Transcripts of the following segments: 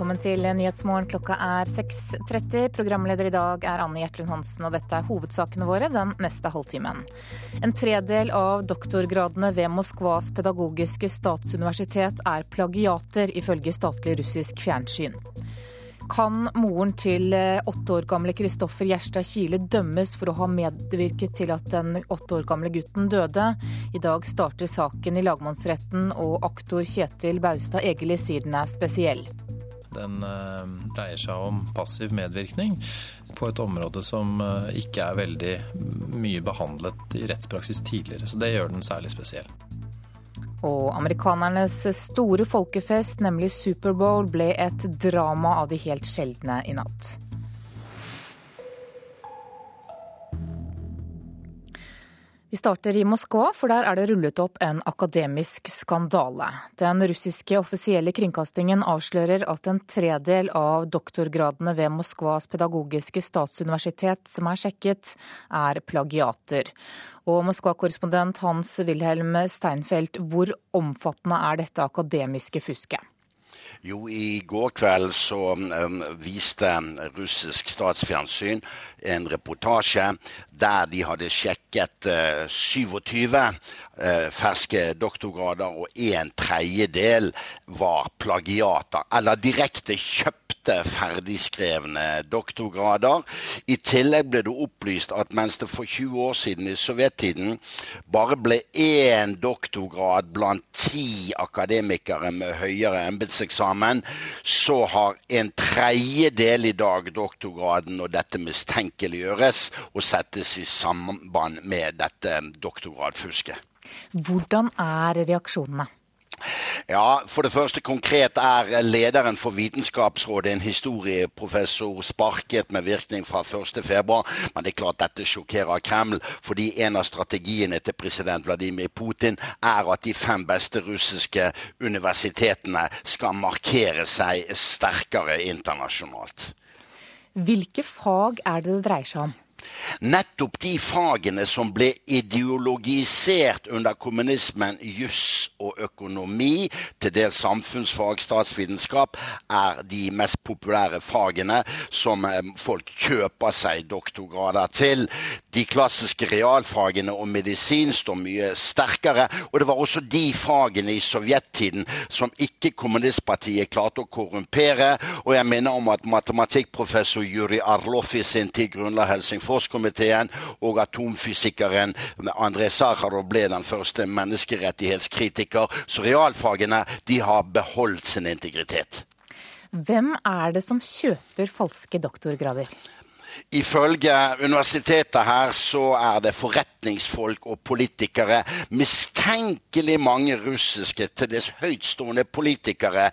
Velkommen til Nyhetsmorgen. Klokka er 6.30. Programleder i dag er Anne Gjertlund Hansen, og dette er hovedsakene våre den neste halvtimen. En tredel av doktorgradene ved Moskvas pedagogiske statsuniversitet er plagiater, ifølge statlig russisk fjernsyn. Kan moren til åtte år gamle Kristoffer Gjerstad Kile dømmes for å ha medvirket til at den åtte år gamle gutten døde? I dag starter saken i lagmannsretten, og aktor Kjetil Baustad Egeli sier den er spesiell. Den dreier seg om passiv medvirkning på et område som ikke er veldig mye behandlet i rettspraksis tidligere. Så det gjør den særlig spesiell. Og amerikanernes store folkefest, nemlig Superbowl, ble et drama av de helt sjeldne i natt. Vi starter i Moskva, for der er det rullet opp en akademisk skandale. Den russiske offisielle kringkastingen avslører at en tredel av doktorgradene ved Moskvas pedagogiske statsuniversitet som er sjekket, er plagiater. Og Moskva-korrespondent Hans-Wilhelm Steinfeld, hvor omfattende er dette akademiske fusket? Jo, i går kveld så um, viste russisk statsfjernsyn en reportasje der de hadde sjekket uh, 27 uh, ferske doktorgrader, og en tredjedel var plagiater, eller direkte kjøpte ferdigskrevne doktorgrader. I tillegg ble det opplyst at mens det for 20 år siden i sovjettiden bare ble én doktorgrad blant ti akademikere med høyere embetseksamen, så har en tredjedel i dag doktorgraden og dette mistenkeliggjøres og settes i samband med dette doktorgradfusket. Hvordan er reaksjonene? Ja, For det første konkret er lederen for Vitenskapsrådet, en historieprofessor, sparket med virkning fra 1.2. Men det er klart dette sjokkerer Kreml, fordi en av strategiene til president Vladimir Putin er at de fem beste russiske universitetene skal markere seg sterkere internasjonalt. Hvilke fag er det det dreier seg om? Nettopp de fagene som ble ideologisert under kommunismen, juss og økonomi, til dels samfunnsfag, statsvitenskap, er de mest populære fagene som folk kjøper seg doktorgrader til. De klassiske realfagene og medisin står mye sterkere. Og det var også de fagene i sovjettiden som ikke kommunistpartiet klarte å korrumpere. Og jeg minner om at matematikkprofessor Juri Arloff i sin tid grunnla Helsingforskomiteen, og atomfysikeren André Sakharov ble den første menneskerettighetskritiker. Så realfagene de har beholdt sin integritet. Hvem er det som kjøper falske doktorgrader? Ifølge universitetet her så er det forretningsfolk og politikere. Mistenkelig mange russiske, til dels høytstående politikere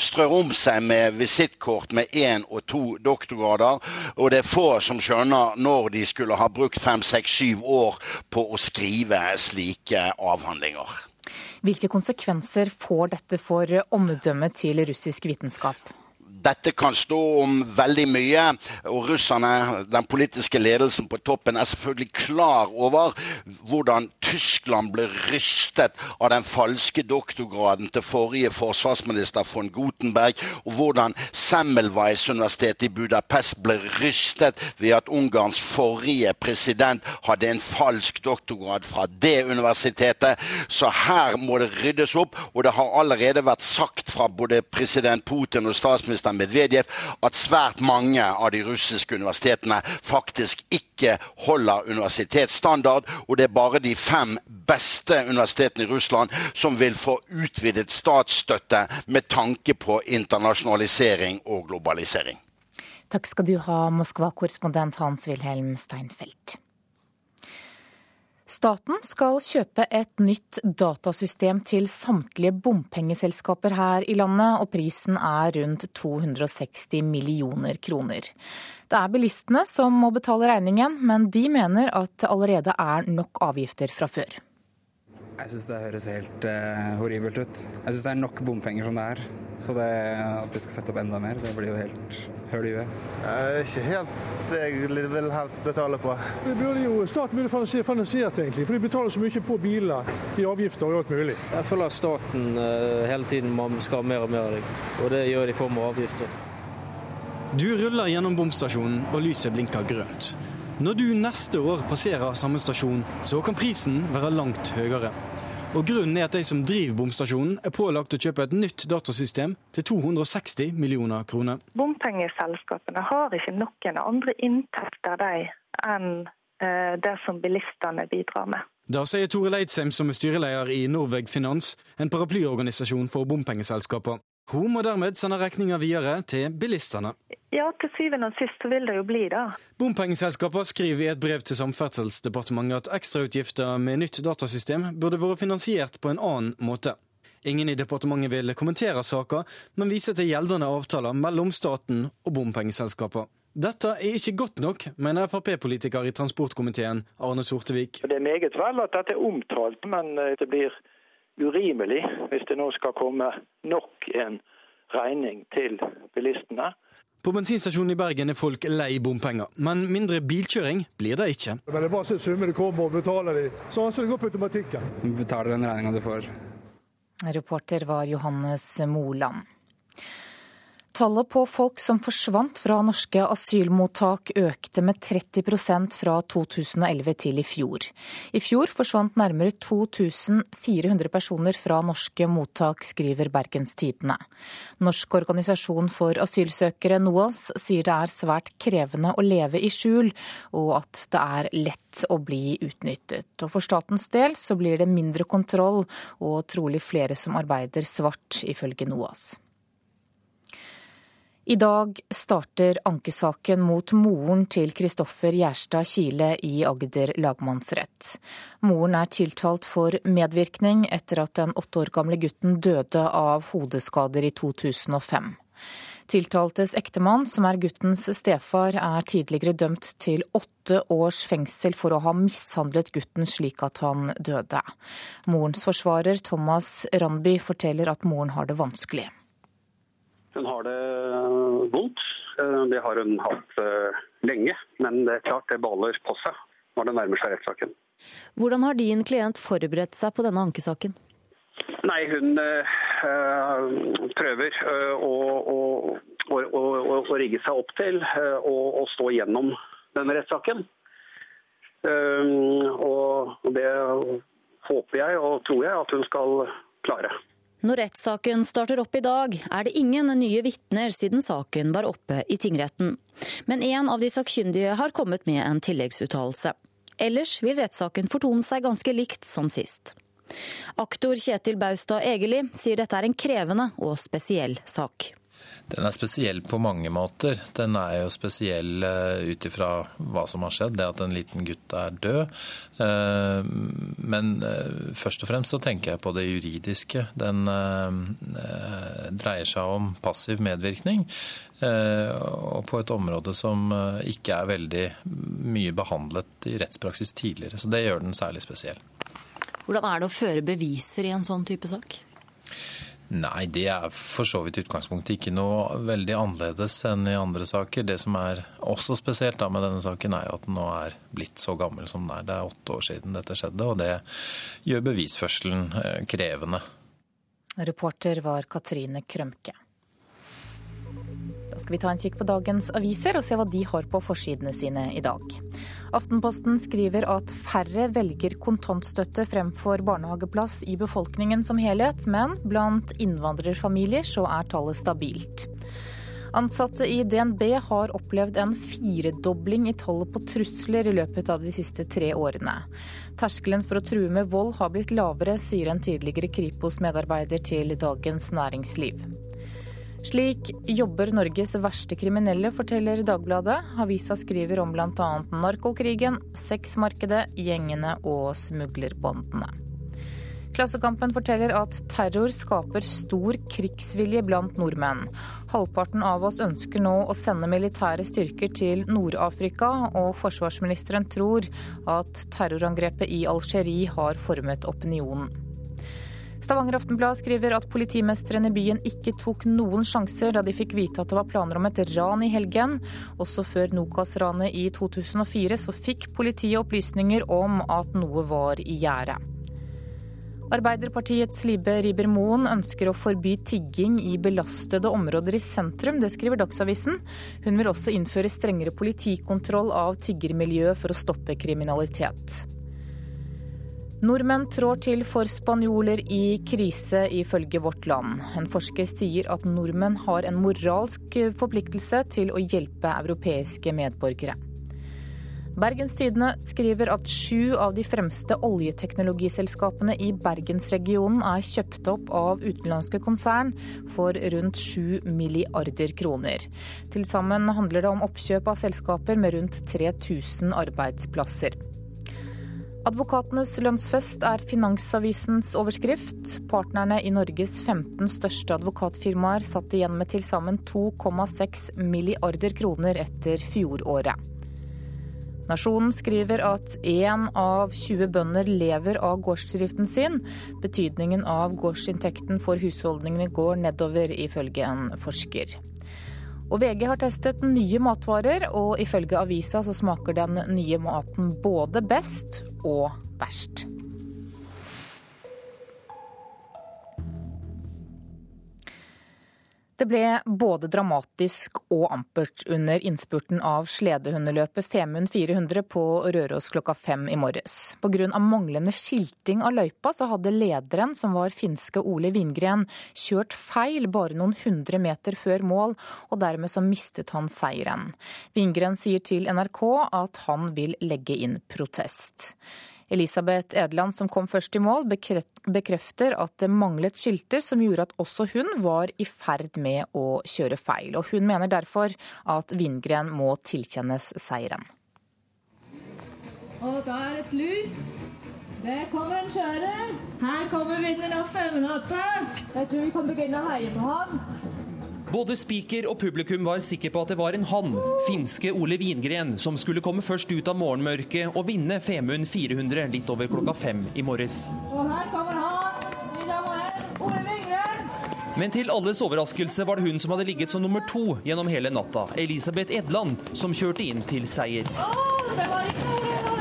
strør om seg med visittkort med én og to doktorgrader. Og det er få som skjønner når de skulle ha brukt fem, seks, syv år på å skrive slike avhandlinger. Hvilke konsekvenser får dette for omdømmet til russisk vitenskap? Dette kan stå om veldig mye, og russerne, den politiske ledelsen på toppen, er selvfølgelig klar over hvordan Tyskland ble rystet av den falske doktorgraden til forrige forsvarsminister von Gutenberg, og hvordan Semmelweis universitetet i Budapest ble rystet ved at Ungarns forrige president hadde en falsk doktorgrad fra det universitetet. Så her må det ryddes opp, og det har allerede vært sagt fra både president Putin og statsminister Medvedev at svært mange av de russiske universitetene faktisk ikke holder universitetsstandard, og det er bare de fem beste universitetene i Russland som vil få utvidet statsstøtte med tanke på internasjonalisering og globalisering. Takk skal du ha, Moskva-korrespondent Hans-Wilhelm Steinfeld. Staten skal kjøpe et nytt datasystem til samtlige bompengeselskaper her i landet, og prisen er rundt 260 millioner kroner. Det er bilistene som må betale regningen, men de mener at det allerede er nok avgifter fra før. Jeg syns det høres helt uh, horribelt ut. Jeg syns det er nok bompenger som det er. Så det, at de skal sette opp enda mer, det blir jo helt høl i huet. Ikke helt det jeg vil helt betale på. Det burde jo Staten burde finansiert, egentlig, for de betaler så mye på biler i avgifter og alt mulig. Jeg føler at staten uh, hele tiden skal ha mer og mer av deg, og det gjør de i form av avgifter. Du ruller gjennom bomstasjonen, og lyset blinker grønt. Når du neste år passerer samme stasjon, så kan prisen være langt høyere. Og Grunnen er at de som driver bomstasjonen er pålagt å kjøpe et nytt datasystem til 260 millioner kroner. Bompengeselskapene har ikke noen andre inntekter de enn eh, det som bilistene bidrar med. Da sier Tore Leidsheim, som er styreleder i Norveg Finans, en paraplyorganisasjon for bompengeselskaper. Hun må dermed sende regninga videre til bilistene. Ja, til syvende og sist så vil det jo bli det. Bompengeselskapene skriver i et brev til Samferdselsdepartementet at ekstrautgifter med nytt datasystem burde vært finansiert på en annen måte. Ingen i departementet vil kommentere saka, men viser til gjeldende avtaler mellom staten og bompengeselskapene. Dette er ikke godt nok, mener Frp-politiker i transportkomiteen Arne Sortevik. Det er meget vel at dette er omtalt, men det blir urimelig hvis det nå skal komme nok en regning til bilistene. På bensinstasjonen i Bergen er folk lei bompenger, men mindre bilkjøring blir det ikke. Men det er bare summer det kommer og betaler de, sånn som det går på automatikken. Du betaler den regninga du får. Reporter var Johannes Moland. Tallet på folk som forsvant fra norske asylmottak økte med 30% fra 2011 til i fjor. I fjor forsvant nærmere 2400 personer fra norske mottak, skriver Bergens Tidende. Norsk organisasjon for asylsøkere, NOAS, sier det er svært krevende å leve i skjul, og at det er lett å bli utnyttet. Og for statens del så blir det mindre kontroll og trolig flere som arbeider svart, ifølge NOAS. I dag starter ankesaken mot moren til Kristoffer Gjerstad Kile i Agder lagmannsrett. Moren er tiltalt for medvirkning etter at den åtte år gamle gutten døde av hodeskader i 2005. Tiltaltes ektemann, som er guttens stefar, er tidligere dømt til åtte års fengsel for å ha mishandlet gutten slik at han døde. Morens forsvarer, Thomas Randby, forteller at moren har det vanskelig. Hun har det vondt. Eh, det har hun hatt eh, lenge, men det er klart det baler på seg når det nærmer seg rettssaken. Hvordan har din klient forberedt seg på denne ankesaken? Nei, Hun prøver å, å, å, å, rigge seg opp til å stå gjennom denne rettssaken. Og det håper jeg og tror jeg at hun skal klare. Når rettssaken starter opp i dag, er det ingen nye vitner siden saken var oppe i tingretten. Men en av de sakkyndige har kommet med en tilleggsuttalelse. Ellers vil rettssaken fortone seg ganske likt som sist. Aktor Kjetil Baustad Egeli sier dette er en krevende og spesiell sak. Den er spesiell på mange måter. Den er jo spesiell eh, ut ifra hva som har skjedd, det at en liten gutt er død. Eh, men eh, først og fremst så tenker jeg på det juridiske. Den dreier seg om passiv medvirkning. Og på et område som ikke er veldig mye behandlet i rettspraksis tidligere. Så det gjør den særlig spesiell. Hvordan er det å føre beviser i en sånn type sak? Nei, det er for så vidt utgangspunktet ikke noe veldig annerledes enn i andre saker. Det som er også spesielt da med denne saken, er at den nå er blitt så gammel som den er. Det er åtte år siden dette skjedde, og det gjør bevisførselen eh, krevende. Reporter var Katrine Krømke. Da skal vi ta en kikk på dagens aviser og se hva de har på forsidene sine i dag. Aftenposten skriver at færre velger kontantstøtte fremfor barnehageplass i befolkningen som helhet, men blant innvandrerfamilier så er tallet stabilt. Ansatte i DNB har opplevd en firedobling i tallet på trusler i løpet av de siste tre årene. Terskelen for å true med vold har blitt lavere, sier en tidligere Kripos-medarbeider til Dagens Næringsliv. Slik jobber Norges verste kriminelle, forteller Dagbladet. Avisa skriver om bl.a. narkokrigen, sexmarkedet, gjengene og smuglerbåndene. Klassekampen forteller at terror skaper stor krigsvilje blant nordmenn. Halvparten av oss ønsker nå å sende militære styrker til Nord-Afrika, og forsvarsministeren tror at terrorangrepet i Algerie har formet opinionen. Stavanger Aftenblad skriver at politimesteren i byen ikke tok noen sjanser da de fikk vite at det var planer om et ran i helgen. Også før Nokas-ranet i 2004 så fikk politiet opplysninger om at noe var i gjære. Arbeiderpartiets Libe Ribermoen ønsker å forby tigging i belastede områder i sentrum. Det skriver Dagsavisen. Hun vil også innføre strengere politikontroll av tiggermiljøet for å stoppe kriminalitet. Nordmenn trår til for spanjoler i krise, ifølge Vårt Land. En forsker sier at nordmenn har en moralsk forpliktelse til å hjelpe europeiske medborgere. Bergenstidene skriver at sju av de fremste oljeteknologiselskapene i bergensregionen er kjøpt opp av utenlandske konsern for rundt sju milliarder kroner. Til sammen handler det om oppkjøp av selskaper med rundt 3000 arbeidsplasser. Advokatenes lønnsfest er Finansavisens overskrift. Partnerne i Norges 15 største advokatfirmaer satt igjen med til sammen 2,6 milliarder kroner etter fjoråret. Nasjonen skriver at én av 20 bønder lever av gårdsdriften sin. Betydningen av gårdsinntekten for husholdningene går nedover, ifølge en forsker. Og VG har testet nye matvarer, og ifølge avisa så smaker den nye maten både best og verst. Det ble både dramatisk og ampert under innspurten av sledehundeløpet Femund 400 på Røros klokka fem i morges. Pga. manglende skilting av løypa så hadde lederen, som var finske Ole Vingren, kjørt feil bare noen hundre meter før mål, og dermed så mistet han seieren. Vingren sier til NRK at han vil legge inn protest. Elisabeth Edeland, som kom først i mål, bekrefter at det manglet skilter som gjorde at også hun var i ferd med å kjøre feil. Og hun mener derfor at Vingren må tilkjennes seieren. Og da er det et lys. Det kommer en kjører. Her kommer vinneren av femmeløpet. Jeg tror vi kan begynne å heie på ham. Både spiker og publikum var sikre på at det var en han, finske Ole Wingren, som skulle komme først ut av morgenmørket og vinne Femund 400 litt over klokka fem i morges. Og her kommer han, Ole Wingren. Men til alles overraskelse var det hun som hadde ligget som nummer to gjennom hele natta, Elisabeth Edland, som kjørte inn til seier. Oh, det var ikke noe,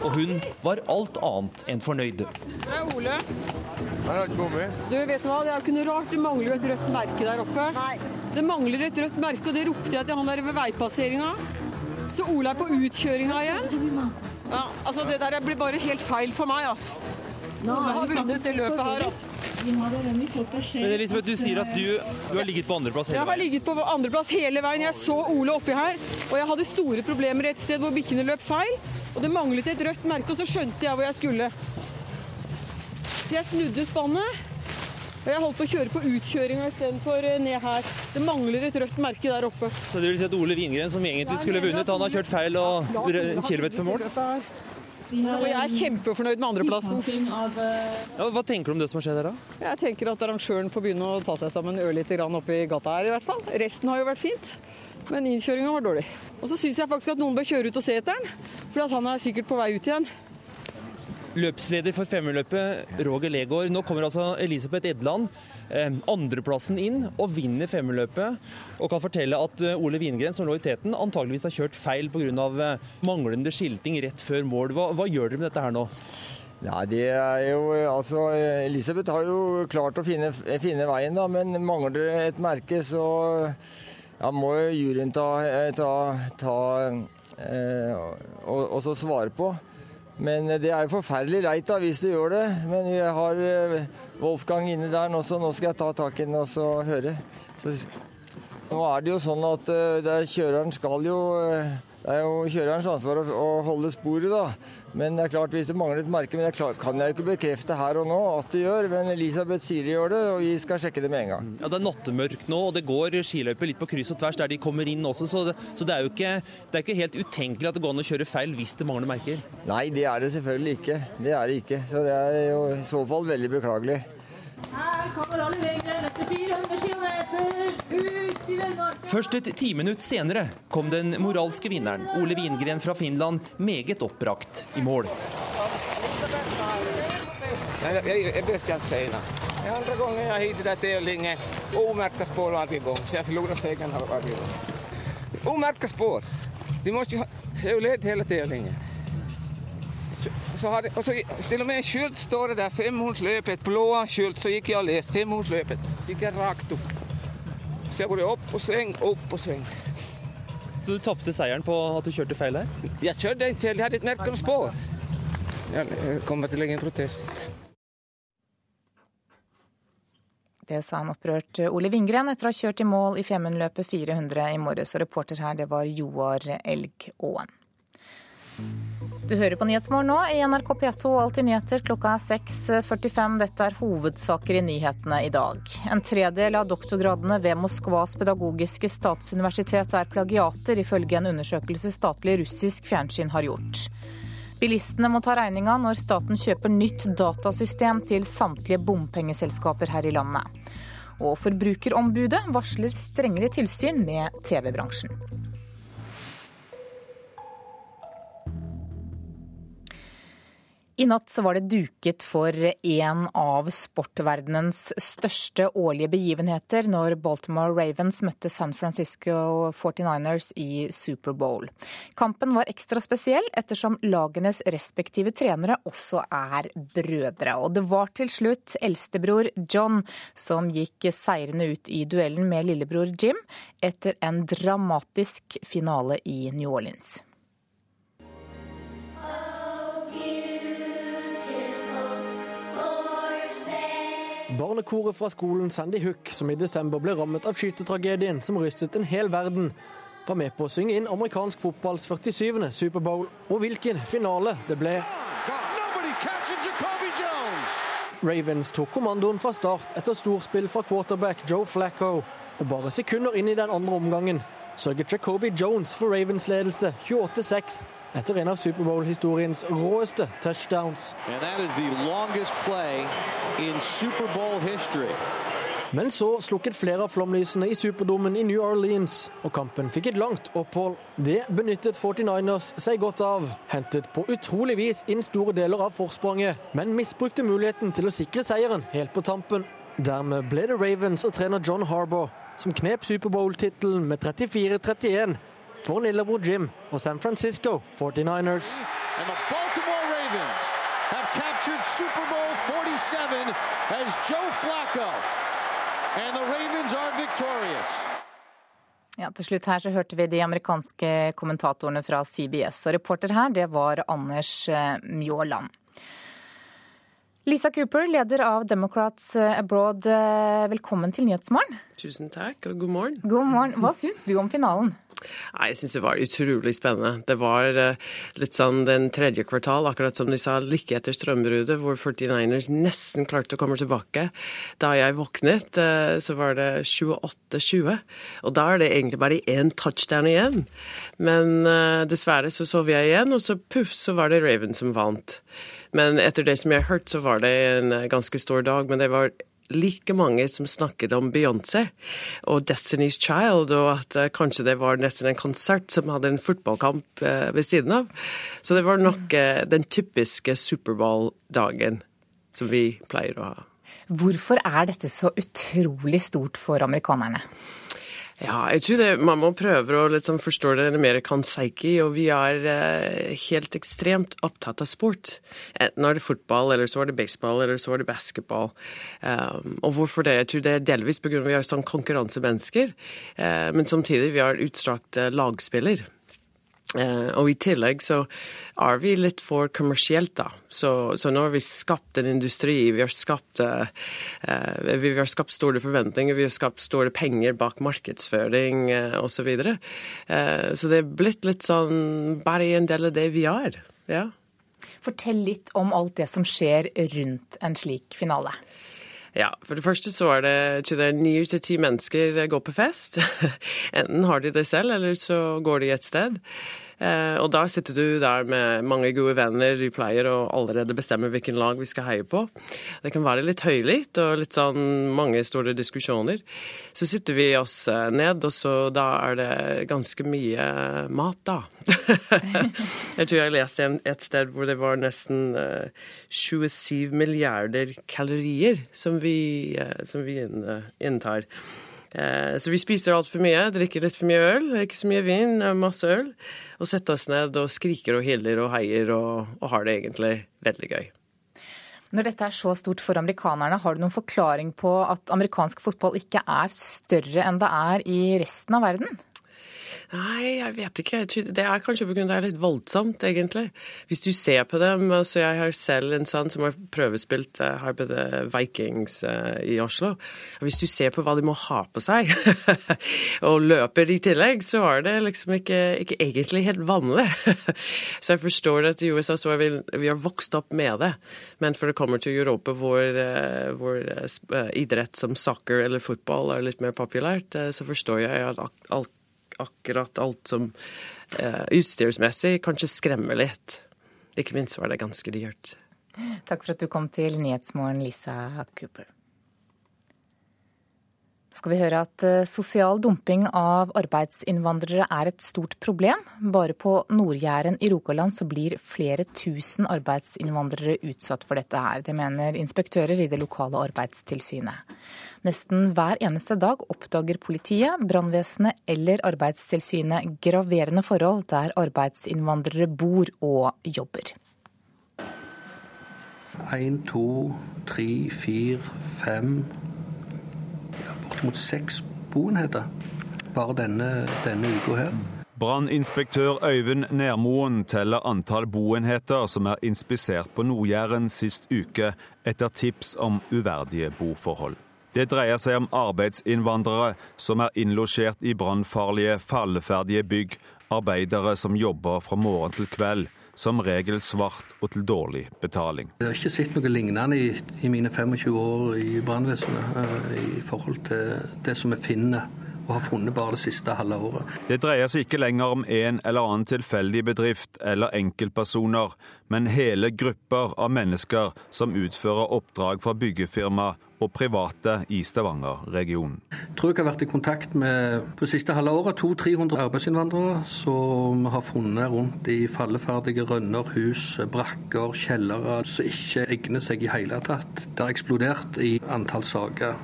og hun var alt annet enn fornøyd. Det er Ole. Her har ikke kommet. Du, vet hva? Det er ikke noe rart. Det mangler jo et rødt merke der oppe. Nei. Det mangler et rødt merke, og det ropte jeg til han der ved veipasseringa. Så Ole er på utkjøringa igjen. Ja, altså Det der blir bare helt feil for meg, altså. Nå har vunnet det løpet her, altså. Men Elisabeth, Du sier at du, du har ligget på andreplass hele veien? Jeg har ligget på andreplass hele veien. Jeg så Ole oppi her, og jeg hadde store problemer et sted hvor bikkjene løp feil. Og det manglet et rødt merke, og så skjønte jeg hvor jeg skulle. Jeg snudde spannet. Og jeg holdt på å kjøre på utkjøringa istedenfor eh, ned her. Det mangler et rødt merke der oppe. Så det vil si at Ole Wingren, som egentlig skulle vunnet, han har kjørt feil og kilometer for mål? Og jeg er kjempefornøyd med andreplassen. Ja, hva tenker du om det som har skjedd her, da? Jeg tenker at arrangøren får begynne å ta seg sammen ørlite grann oppi gata her, i hvert fall. Resten har jo vært fint. Men innkjøringa var dårlig. Og så syns jeg faktisk at noen bør kjøre ut og se etter den, for han er sikkert på vei ut igjen. Løpsleder for femmerløpet, Roger Legård. Nå kommer altså Elisabeth Edland eh, andreplassen inn og vinner femmerløpet. Og kan fortelle at eh, Ole Wingren, som lå i teten, antageligvis har kjørt feil pga. Eh, manglende skilting rett før mål. Hva, hva gjør dere med dette her nå? Nei, det er jo, altså, Elisabeth har jo klart å finne, finne veien, da, men mangler det et merke, så ja, må jo juryen ta, eh, ta, ta eh, og, så svare på. Men det er jo forferdelig leit da, hvis det gjør det. Men vi har eh, Wolfgang inne der nå, så nå skal jeg ta tak i den og så høre. Så, så nå er det jo sånn at uh, kjøreren skal jo uh, Det er jo kjørerens ansvar å, å holde sporet, da. Men det er klart hvis det mangler et merke, men det kan jeg jo ikke bekrefte her og nå at det gjør. Men Elisabeth sier de gjør det, og vi skal sjekke det med en gang. Ja, Det er nattemørkt nå, og det går skiløyper litt på kryss og tvers der de kommer inn også. Så det, så det er jo ikke, det er ikke helt utenkelig at det går an å kjøre feil hvis det mangler merker. Nei, det er det selvfølgelig ikke. Det er det ikke. Så det er jo i så fall veldig beklagelig. Her kommer alle Lindgren etter 400 km ut i villmarken. Først et timinutt senere kom den moralske vinneren, Ole Wingren fra Finland, meget oppbrakt i mål. Jeg, jag, jag är bäst jag senare. Det är andra gången jag är hit i den här tävlingen. Spår varje gång, så jag förlorar segern hver gang. Omärkta spår. Du må ju ha... ledd hele tävlingen. Så, hadde, og så till och med en skylt står det der. Femhundsløpet. blåa skylt, så gikk jeg og leste Femhundsløpet. Gikk jeg rakt opp. Så jeg går opp og sväng, opp og sväng. Så du tapte seieren på at du kjørte feil her? Jeg kjørte en feil. Jeg hadde et merke spår. Jeg kommer til å legge en protest. Det sa en opprørt Ole Vingren etter å ha kjørt i mål i Femundløpet 400 i morges. Og reporter her, det var Joar Elgåen. Du hører på Nyhetsmorgen nå i NRK P2 og Alltid nyheter. Klokka er 6.45. Dette er hovedsaker i nyhetene i dag. En tredel av doktorgradene ved Moskvas pedagogiske statsuniversitet er plagiater, ifølge en undersøkelse statlig russisk fjernsyn har gjort. Bilistene må ta regninga når staten kjøper nytt datasystem til samtlige bompengeselskaper her i landet. Og Forbrukerombudet varsler strengere tilsyn med TV-bransjen. I natt var det duket for en av sportverdenens største årlige begivenheter når Baltimore Ravens møtte San Francisco 49ers i Superbowl. Kampen var ekstra spesiell ettersom lagenes respektive trenere også er brødre. Og det var til slutt eldstebror John som gikk seirende ut i duellen med lillebror Jim etter en dramatisk finale i New Orleans. Barnekoret fra skolen Sandy Hook, som i desember ble rammet av skytetragedien som rystet en hel verden, var med på å synge inn amerikansk fotballs 47. Superbowl, og hvilken finale det ble. Ravens tok kommandoen fra start etter storspill fra quarterback Joe Flacco, og bare sekunder inn i den andre omgangen sørget Jacoby Jones for Ravens ledelse 28-6 etter en av Superbowl-historiens råeste touchdowns. Men så slukket flere av flomlysene i Superdomen i New Orleans, og kampen fikk et langt opphold. Det benyttet 49ers seg godt av. Hentet på utrolig vis inn store deler av forspranget, men misbrukte muligheten til å sikre seieren helt på tampen. Dermed ble det Ravens og trener John Harbour som knep Superbowl-tittelen med 34-31 for lillebror Jim og San Francisco 49ers. And the Baltimore Ravens have captured Super Bowl 47 as Joe Flacco. And the Ravens are victorious. Ja, Til slutt her så hørte vi de amerikanske kommentatorene fra CBS. Og reporter her, det var Anders eh, Mjåland. Lisa Cooper, leder av Democrats Abroad, eh, velkommen til Nyhetsmorgen. Tusen takk, og god morgen. God morgen. Hva syns du om finalen? Nei, Jeg syns det var utrolig spennende. Det var uh, litt sånn den tredje kvartal, akkurat som de sa, like etter strømbruddet, hvor 49ers nesten klarte å komme tilbake. Da jeg våknet, så var det 28-20, og da er det egentlig bare én touchdown igjen. Men dessverre så sov jeg igjen, og så puff, så var det Raven som vant. Men etter det som jeg har hørt, så var det en ganske stor dag. Men det var like mange som snakket om Beyoncé og Destiny's Child, og at uh, kanskje det var nesten en konsert som hadde en fotballkamp uh, ved siden av. Så det var nok den typiske Superbowl-dagen som vi pleier å ha. Hvorfor er dette så utrolig stort for amerikanerne? Ja, jeg tror det, man må prøve å liksom forstå det mer kan psyche, og vi er eh, helt ekstremt opptatt av sport. Enten er det fotball, eller så er det baseball, eller så er det basketball. Um, og hvorfor det? Jeg tror det er delvis pga. vi er sånn konkurransemennesker, eh, men samtidig vi er utstrakt uh, lagspiller. Eh, og i tillegg så er vi litt for kommersielt, da. Så, så nå har vi skapt en industri, vi har skapt, eh, vi har skapt store forventninger, vi har skapt store penger bak markedsføring uh, osv. Så, videre. eh, så det er blitt litt sånn bare en del av det vi er. Ja. Fortell litt om alt det som skjer rundt en slik finale. Ja, for det første så er det ni til ti mennesker går på fest. Enten har de det selv, eller så går de et sted. Eh, og da sitter du der med mange gode venner, du pleier å allerede bestemme hvilken lag vi skal heie på. Det kan være litt høylytt og litt sånn mange store diskusjoner. Så sitter vi oss eh, ned, og så da er det ganske mye mat, da. jeg tror jeg leste et sted hvor det var nesten 27 eh, milliarder kalorier som vi, som vi inntar. Eh, så vi spiser altfor mye, drikker litt for mye øl, ikke så mye vin, masse øl. Og setter oss ned og skriker og hyller og heier og, og har det egentlig veldig gøy. Når dette er så stort for amerikanerne, har du noen forklaring på at amerikansk fotball ikke er større enn det er i resten av verden? Nei, jeg vet ikke. Det er kanskje pga. det er litt voldsomt, egentlig. Hvis du ser på dem altså Jeg har selv en sønn som har prøvespilt her på The Vikings uh, i Oslo. Hvis du ser på hva de må ha på seg, og løper i tillegg, så er det liksom ikke, ikke egentlig helt vanlig. så jeg forstår at i USA så er vi, vi har vokst opp med det. Men for det kommer til Europa hvor, uh, hvor idrett som soccer eller fotball er litt mer populært, så forstår jeg at alt akkurat alt som eh, utstyrsmessig kanskje skremmer litt. Ikke minst var det ganske dyrt. Takk for at du kom til Nyhetsmorgen, Lisa Cooper skal vi høre at eh, sosial dumping av arbeidsinnvandrere er et stort problem. Bare på Nord-Jæren i Rogaland så blir flere tusen arbeidsinnvandrere utsatt for dette her. Det mener inspektører i det lokale arbeidstilsynet. Nesten hver eneste dag oppdager politiet, brannvesenet eller Arbeidstilsynet graverende forhold der arbeidsinnvandrere bor og jobber. 1, 2, 3, 4, 5 ja, bortimot seks boenheter bare denne, denne uka her. Branninspektør Øyvind Nermoen teller antall boenheter som er inspisert på Nord-Jæren sist uke etter tips om uverdige boforhold. Det dreier seg om arbeidsinnvandrere som er innlosjert i brannfarlige, falleferdige bygg, arbeidere som jobber fra morgen til kveld som regel svart og til dårlig betaling. Jeg har ikke sett noe lignende i, i mine 25 år i brannvesenet uh, i forhold til det som vi finner og har funnet bare det siste halve året. Det dreier seg ikke lenger om en eller annen tilfeldig bedrift eller enkeltpersoner, men hele grupper av mennesker som utfører oppdrag fra byggefirma og private i Stavanger-regionen. Jeg tror jeg har vært i kontakt med på det siste halve året 200-300 arbeidsinnvandrere som har funnet rundt i falleferdige rønner, hus, brakker, kjellere som ikke egner seg i hele tatt. Det har eksplodert i antall saker.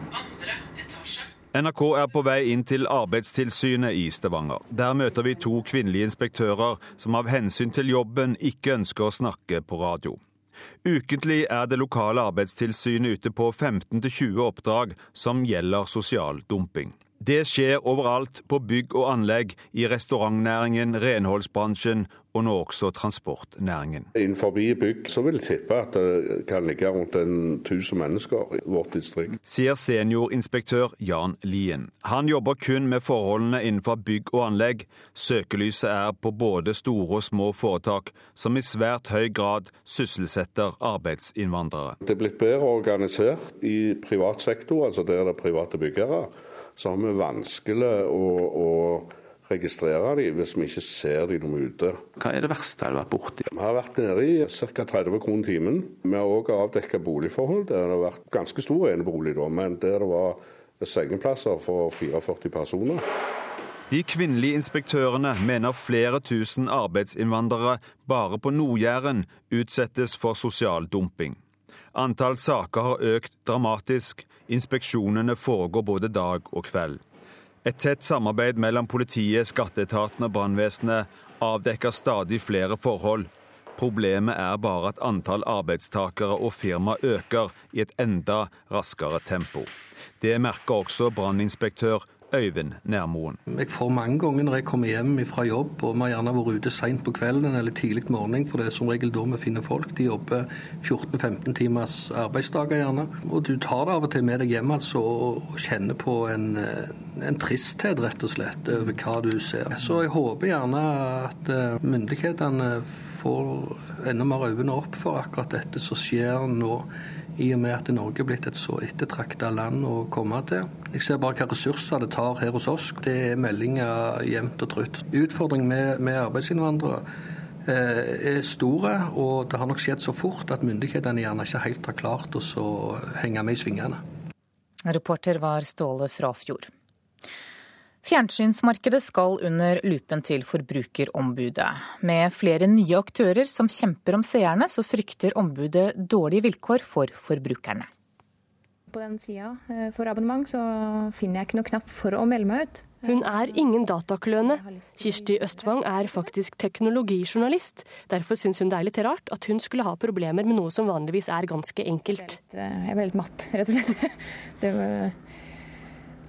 NRK er på vei inn til Arbeidstilsynet i Stavanger. Der møter vi to kvinnelige inspektører som av hensyn til jobben ikke ønsker å snakke på radio. Ukentlig er det lokale arbeidstilsynet ute på 15-20 oppdrag som gjelder sosial dumping. Det skjer overalt på bygg og anlegg, i restaurantnæringen, renholdsbransjen og nå også transportnæringen. Innenfor bygg så vil jeg tippe at det kan ligge rundt 1000 mennesker i vårt distrikt. Sier seniorinspektør Jan Lien. Han jobber kun med forholdene innenfor bygg og anlegg. Søkelyset er på både store og små foretak, som i svært høy grad sysselsetter arbeidsinnvandrere. Det er blitt bedre organisert i privat sektor, altså der det er private byggere så har vi vanskelig å, å registrere dem hvis vi ikke ser dem ute. Hva er det verste du har vært borti? Vi har vært nede i ca. 30 kroner timen. Vi har òg avdekka boligforhold der det har vært ganske stor enebolig, da, men der det var sengeplasser for 44 personer. De kvinnelige inspektørene mener flere tusen arbeidsinnvandrere bare på Nord-Jæren utsettes for sosial dumping. Antall saker har økt dramatisk. Inspeksjonene foregår både dag og kveld. Et tett samarbeid mellom politiet, skatteetaten og brannvesenet avdekker stadig flere forhold. Problemet er bare at antall arbeidstakere og firma øker i et enda raskere tempo. Det merker også branninspektør Øyvind Nærmoen. Jeg får mange ganger når jeg kommer hjem fra jobb, og vi har gjerne vært ute seint på kvelden eller tidlig morgen, for det er som regel da vi finner folk. De jobber 14-15 timers arbeidsdager gjerne. Og du tar det av og til med deg hjem altså, og kjenner på en, en tristhet, rett og slett, over hva du ser. Så jeg håper gjerne at eh, myndighetene får enda mer øynene opp for akkurat dette som skjer nå i og med at Norge er blitt et så ettertrakta land å komme til. Jeg ser bare hva ressurser det tar her hos oss. Det er meldinger jevnt og trutt. Utfordringen med, med arbeidsinnvandrere eh, er store, og det har nok skjedd så fort at myndighetene gjerne ikke helt har klart å henge med i svingene. Reporter var Ståle Frafjord. Fjernsynsmarkedet skal under lupen til Forbrukerombudet. Med flere nye aktører som kjemper om seerne, så frykter ombudet dårlige vilkår for forbrukerne. På den sida eh, for abonnement så finner jeg ikke noe knapp for å melde meg ut. Hun er ingen datakløne. Kirsti Østvang er faktisk teknologijournalist. Derfor syns hun det er litt rart at hun skulle ha problemer med noe som vanligvis er ganske enkelt. Jeg er veldig matt, rett og slett. Det var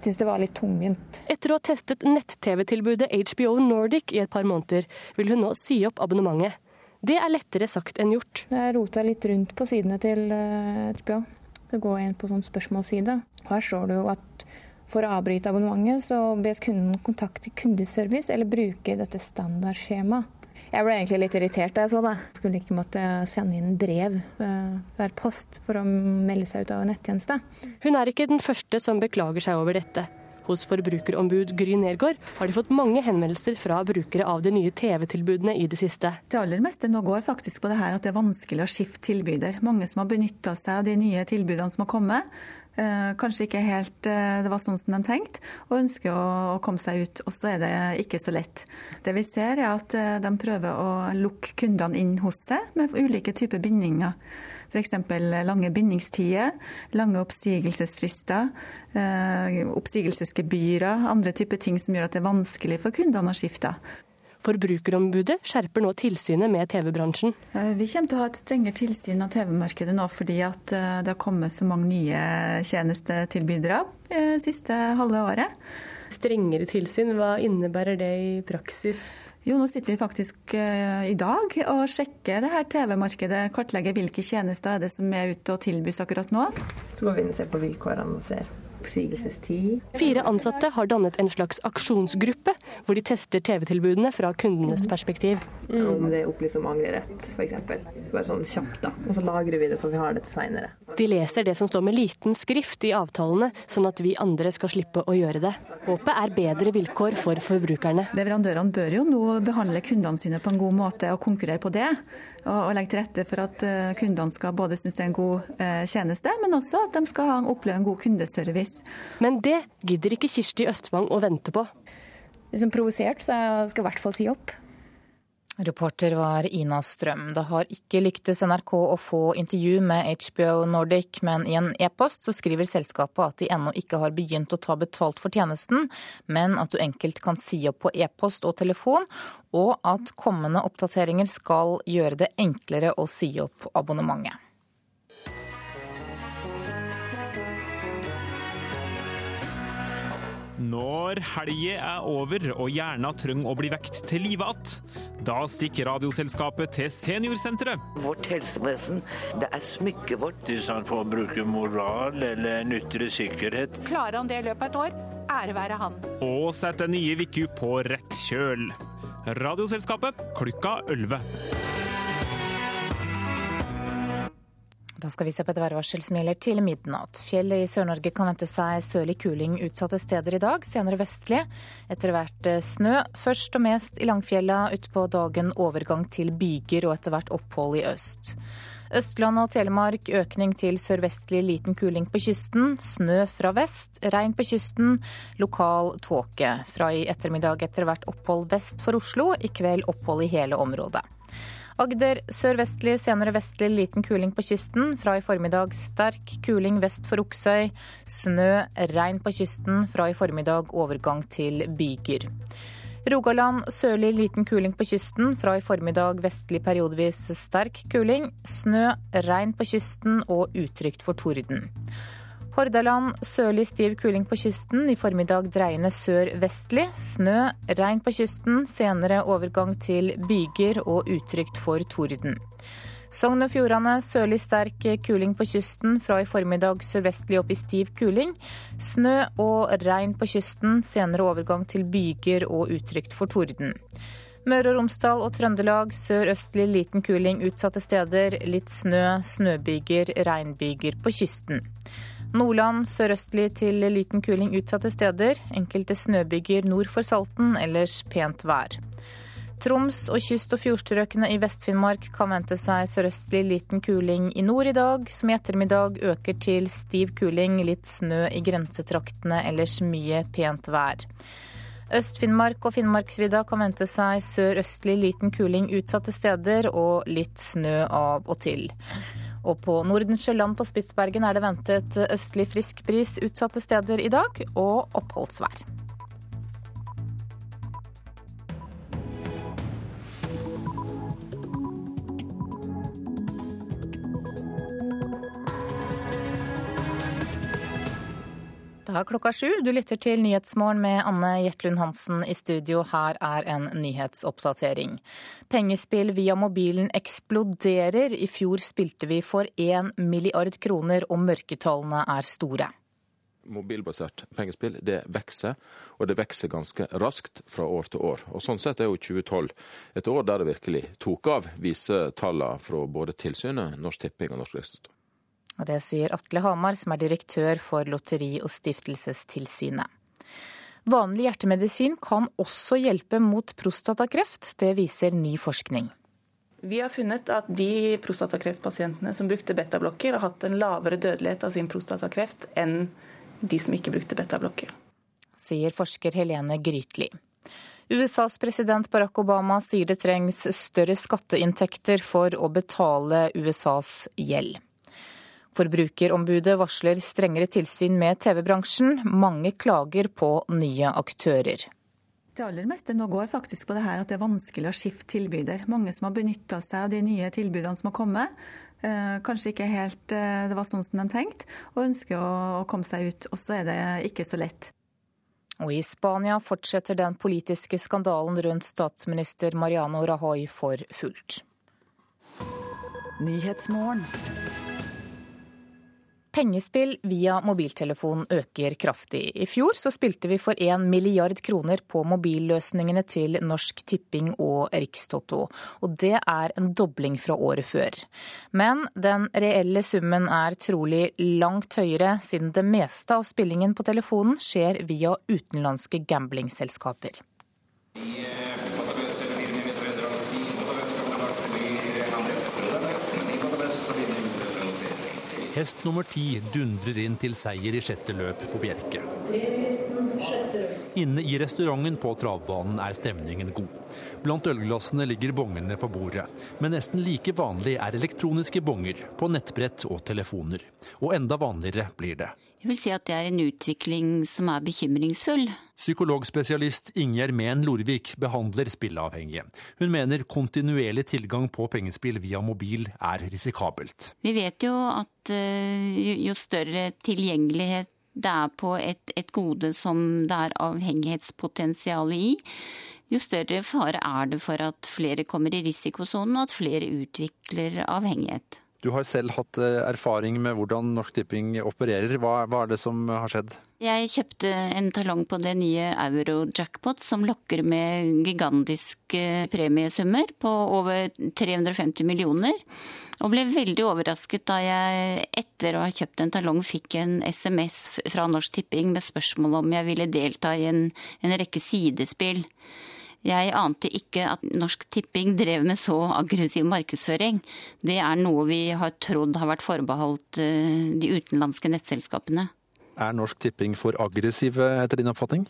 syns det var litt tungvint. Etter å ha testet nett-TV-tilbudet HBO Nordic i et par måneder, vil hun nå si opp abonnementet. Det er lettere sagt enn gjort. Jeg rota litt rundt på sidene til HBO. Det går inn på sånn spørsmålsside. Her står det jo at for å avbryte abonnementet, så bes kunden kontakte kundeservice eller bruke dette standardskjemaet. Jeg ble egentlig litt irritert da jeg så det. Skulle ikke måtte sende inn brev hver post for å melde seg ut av en nettjeneste. Hun er ikke den første som beklager seg over dette. Hos forbrukerombud Gry Nergård har de fått mange henvendelser fra brukere av de nye TV-tilbudene i det siste. Det aller meste nå går faktisk på det her at det er vanskelig å skifte tilbyder. Mange som har benytta seg av de nye tilbudene som har kommet. Kanskje ikke helt det var sånn som de tenkte, og ønsker å komme seg ut. Og så er det ikke så lett. Det vi ser er at de prøver å lukke kundene inn hos seg med ulike typer bindinger. F.eks. lange bindingstider, lange oppsigelsesfrister, oppsigelsesgebyrer, andre typer ting som gjør at det er vanskelig for kundene å skifte. Forbrukerombudet skjerper nå tilsynet med TV-bransjen. Vi kommer til å ha et strengere tilsyn av TV-markedet nå fordi at det har kommet så mange nye tjenestetilbydere det siste halve året. Strengere tilsyn, hva innebærer det i praksis? Jo, nå sitter vi faktisk i dag og sjekker det her TV-markedet. Kartlegger hvilke tjenester er det som er ute og tilbys akkurat nå. Så går vi inn og ser på vilkårene og ser oppsigelsestid. Fire ansatte har dannet en slags aksjonsgruppe, hvor de tester TV-tilbudene fra kundenes perspektiv. Mm. Om det er opplyst om angrerett, f.eks. Bare sånn kjapt, da. Og så lagrer vi det så vi har det til seinere. De leser det som står med liten skrift i avtalene, sånn at vi andre skal slippe å gjøre det. Håpet er bedre vilkår for forbrukerne. Leverandørene bør jo nå behandle kundene sine på en god måte og konkurrere på det. Og legge til rette for at kundene skal både synes det er en god tjeneste, men også at de skal oppleve en god kundeservice. Men det gidder ikke Kirsti Østvang å vente på. Som provosert, så jeg skal i hvert fall si opp. Reporter var Ina Strøm. Det har ikke lyktes NRK å få intervju med HBO Nordic, men i en e-post så skriver selskapet at de ennå ikke har begynt å ta betalt for tjenesten, men at du enkelt kan si opp på e-post og telefon, og at kommende oppdateringer skal gjøre det enklere å si opp abonnementet. Når helga er over og hjerna trenger å bli vekt til live igjen, da stikker Radioselskapet til Seniorsenteret. Vårt helsevesen, det er smykket vårt. Hvis han får bruke moral eller nytre sikkerhet. Klarer han det i løpet av et år, ære være han. Og setter nye uker på rett kjøl. Radioselskapet klokka 11. Da skal vi se på et værvarsel som gjelder til midnatt. Fjellet i Sør-Norge kan vente seg sørlig kuling utsatte steder i dag, senere vestlig. Etter hvert snø, først og mest i Langfjella, utpå dagen overgang til byger og etter hvert opphold i øst. Østland og Telemark økning til sørvestlig liten kuling på kysten. Snø fra vest, regn på kysten, lokal tåke. Fra i ettermiddag etter hvert opphold vest for Oslo, i kveld opphold i hele området. Agder sørvestlig, senere vestlig liten kuling på kysten. Fra i formiddag sterk kuling vest for Oksøy. Snø, regn på kysten. Fra i formiddag overgang til byger. Rogaland sørlig liten kuling på kysten. Fra i formiddag vestlig periodevis sterk kuling. Snø, regn på kysten og utrygt for torden. Hordaland sørlig stiv kuling på kysten, i formiddag dreiende sør-vestlig. Snø, regn på kysten, senere overgang til byger og utrygt for torden. Sogn og Fjordane sørlig sterk kuling på kysten, fra i formiddag sørvestlig opp i stiv kuling. Snø og regn på kysten, senere overgang til byger og utrygt for torden. Møre og Romsdal og Trøndelag sørøstlig liten kuling utsatte steder. Litt snø, snøbyger, regnbyger på kysten. Nordland sørøstlig til liten kuling utsatte steder. Enkelte snøbyger nord for Salten, ellers pent vær. Troms og kyst- og fjordstrøkene i Vest-Finnmark kan vente seg sørøstlig liten kuling i nord i dag, som i ettermiddag øker til stiv kuling, litt snø i grensetraktene, ellers mye pent vær. Øst-Finnmark og Finnmarksvidda kan vente seg sørøstlig liten kuling utsatte steder og litt snø av og til. Og på Nordensjøland på Spitsbergen er det ventet østlig frisk bris utsatte steder i dag, og oppholdsvær. Er klokka sju. Du lytter til Nyhetsmorgen med Anne Jetlund Hansen i studio. Her er en nyhetsoppdatering. Pengespill via mobilen eksploderer. I fjor spilte vi for én milliard kroner, og mørketallene er store. Mobilbasert pengespill det vokser, og det vokser ganske raskt fra år til år. Og Sånn sett er jo 2012 et år der det virkelig tok av, viser tallene fra både tilsynet, Norsk Tipping og Norsk Rikstoto. Og det sier Atle Hamar, som er direktør for Lotteri- og stiftelsestilsynet. Vanlig hjertemedisin kan også hjelpe mot prostatakreft. Det viser ny forskning. Vi har funnet at de prostatakreftpasientene som brukte betablokker, har hatt en lavere dødelighet av sin prostatakreft enn de som ikke brukte betablokker. Sier forsker Helene Grytli. USAs president Barack Obama sier det trengs større skatteinntekter for å betale USAs gjeld. Forbrukerombudet varsler strengere tilsyn med TV-bransjen. Mange klager på nye aktører. Det aller meste nå går faktisk på det her at det er vanskelig å skifte tilbyder. Mange som har benytta seg av de nye tilbudene som har kommet. Eh, kanskje ikke helt eh, det var sånn som de tenkte, og ønsker å komme seg ut. Og så er det ikke så lett. Og i Spania fortsetter den politiske skandalen rundt statsminister Mariano Rajoy for fullt. Pengespill via mobiltelefon øker kraftig. I fjor så spilte vi for 1 milliard kroner på mobilløsningene til Norsk Tipping og Rikstoto. Og det er en dobling fra året før. Men den reelle summen er trolig langt høyere, siden det meste av spillingen på telefonen skjer via utenlandske gamblingselskaper. Hest nummer ti dundrer inn til seier i sjette løp på Bjerke. Inne i restauranten på travbanen er stemningen god. Blant ølglassene ligger bongene på bordet. Men nesten like vanlig er elektroniske bonger på nettbrett og telefoner. Og enda vanligere blir det. Jeg vil si at det er en utvikling som er bekymringsfull. Psykologspesialist Ingjerd Mehn Lorvik behandler spilleavhengige. Hun mener kontinuerlig tilgang på pengespill via mobil er risikabelt. Vi vet jo at jo større tilgjengelighet det er på et, et gode som det er avhengighetspotensial i, jo større fare er det for at flere kommer i risikosonen og at flere utvikler avhengighet. Du har selv hatt erfaring med hvordan Norsk Tipping opererer. Hva, hva, er det som har skjedd? Jeg kjøpte en talong på det nye Euro-jackpot, som lokker med gigantiske premiesummer på over 350 millioner. Og ble veldig overrasket da jeg etter å ha kjøpt en talong fikk en SMS fra Norsk Tipping med spørsmål om jeg ville delta i en, en rekke sidespill. Jeg ante ikke at Norsk Tipping drev med så aggressiv markedsføring. Det er noe vi har trodd har vært forbeholdt de utenlandske nettselskapene. Er Norsk Tipping for aggressive etter din oppfatning?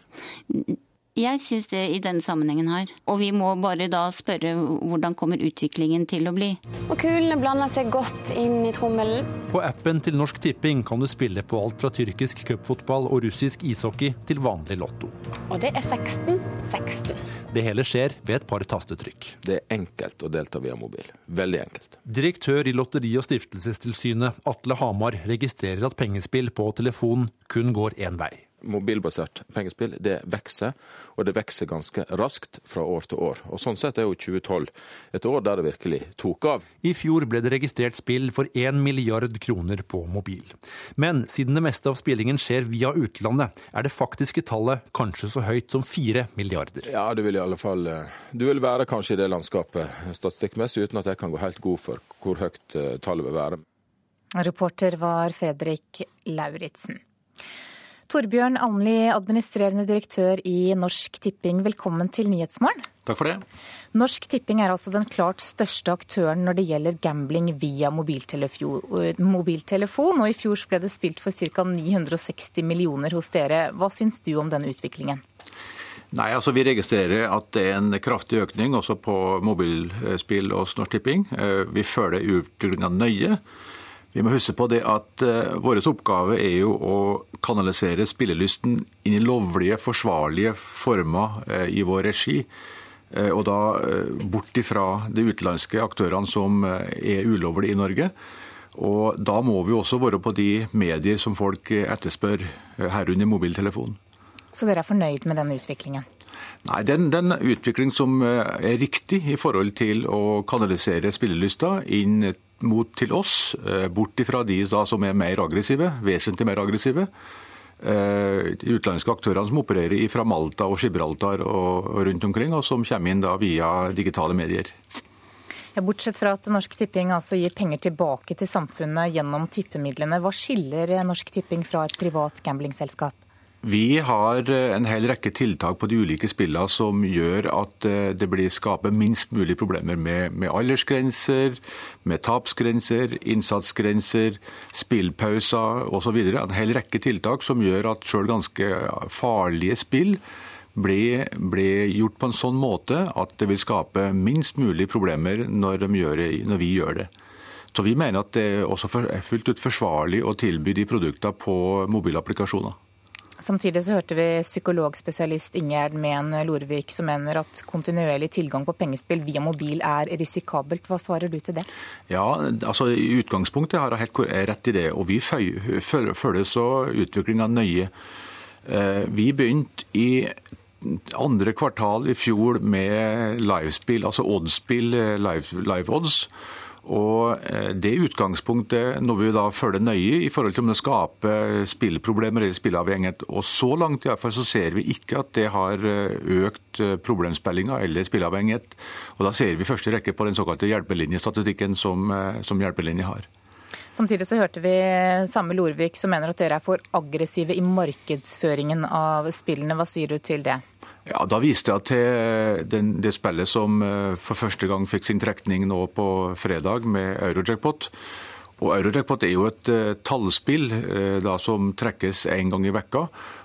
Jeg syns det i denne sammenhengen her. Og vi må bare da spørre hvordan kommer utviklingen til å bli. Og kulene blander seg godt inn i trommelen. På appen til Norsk Tipping kan du spille på alt fra tyrkisk cupfotball og russisk ishockey til vanlig lotto. Og det er 16 16. Det hele skjer ved et par tastetrykk. Det er enkelt å delta via mobil. Veldig enkelt. Direktør i Lotteri- og stiftelsestilsynet, Atle Hamar, registrerer at pengespill på telefon kun går én vei mobilbasert pengespill det vokser, og det vokser ganske raskt fra år til år. Og Sånn sett er jo 2012 et år der det virkelig tok av. I fjor ble det registrert spill for 1 milliard kroner på mobil. Men siden det meste av spillingen skjer via utlandet, er det faktiske tallet kanskje så høyt som 4 milliarder. Ja, det vil i alle fall eh, Du vil være kanskje i det landskapet statistikkmessig, uten at jeg kan gå helt god for hvor høyt eh, tallet vil være. Reporter var Fredrik Lauritzen. Torbjørn Almli, administrerende direktør i Norsk Tipping, velkommen til Nyhetsmorgen. Takk for det. Norsk Tipping er altså den klart største aktøren når det gjelder gambling via mobiltelefon, og i fjor ble det spilt for ca. 960 millioner hos dere. Hva syns du om denne utviklingen? Nei, altså Vi registrerer at det er en kraftig økning også på mobilspill hos Norsk Tipping. Eh, vi følger utviklingen nøye. Vi må huske på det at uh, vår oppgave er jo å kanalisere spillelysten inn i lovlige, forsvarlige former uh, i vår regi. Uh, og da bort ifra de utenlandske aktørene som er ulovlige i Norge. Og da må vi også være på de medier som folk etterspør, herunder mobiltelefon. Så dere er fornøyd med denne utviklingen? Nei, den, den utvikling som er riktig i forhold til å kanalisere spillelysta inn mot til oss, eh, bort ifra de da, som er mer aggressive, vesentlig mer aggressive. De utenlandske aktørene som opererer fra Malta og Gibraltar og, rundt omkring, og som kommer inn da via digitale medier. Ja, bortsett fra at Norsk Tipping altså gir penger tilbake til samfunnet gjennom tippemidlene, hva skiller Norsk Tipping fra et privat gamblingselskap? Vi har eh, en hel rekke tiltak på de ulike spillene som gjør at eh, det blir skaper minst mulig problemer med, med aldersgrenser, med tapsgrenser, innsatsgrenser, spillpauser osv. En hel rekke tiltak som gjør at sjøl ganske farlige spill blir, gjort på en sånn måte at det vil skape minst mulig problemer når, det, når vi gjør det. Så Vi mener at det er også fullt ut forsvarlig å tilby de produktene på mobilapplikasjoner. Samtidig så hørte vi psykologspesialist Ingjerd Mehn Lorvik som mener at kontinuerlig tilgang på pengespill via mobil er risikabelt. Hva svarer du til det? Ja, altså I utgangspunktet har jeg helt rett i det, og vi følger så utviklinga nøye. Eh, vi begynte i andre kvartal i fjor med livespill, altså oddsspill, eh, live, live odds. Og eh, Det utgangspunktet når vi da følger nøye i forhold til om det skaper spillproblemer eller spilleavhengighet. Og Så langt i hvert fall så ser vi ikke at det har eh, økt eh, problemspillinga eller spilleavhengighet. Og Da ser vi i første rekke på den såkalte hjelpelinjestatistikken som, som hjelpelinje har. Samtidig så hørte vi samme Lorvik som mener at dere er for aggressive i markedsføringen av spillene. Hva sier du til det? Ja, Da viste jeg til den, det spillet som eh, for første gang fikk sin trekning nå på fredag med Eurojackpot. Og Eurojackpot er jo et uh, tallspill uh, da, som trekkes én gang i vekka.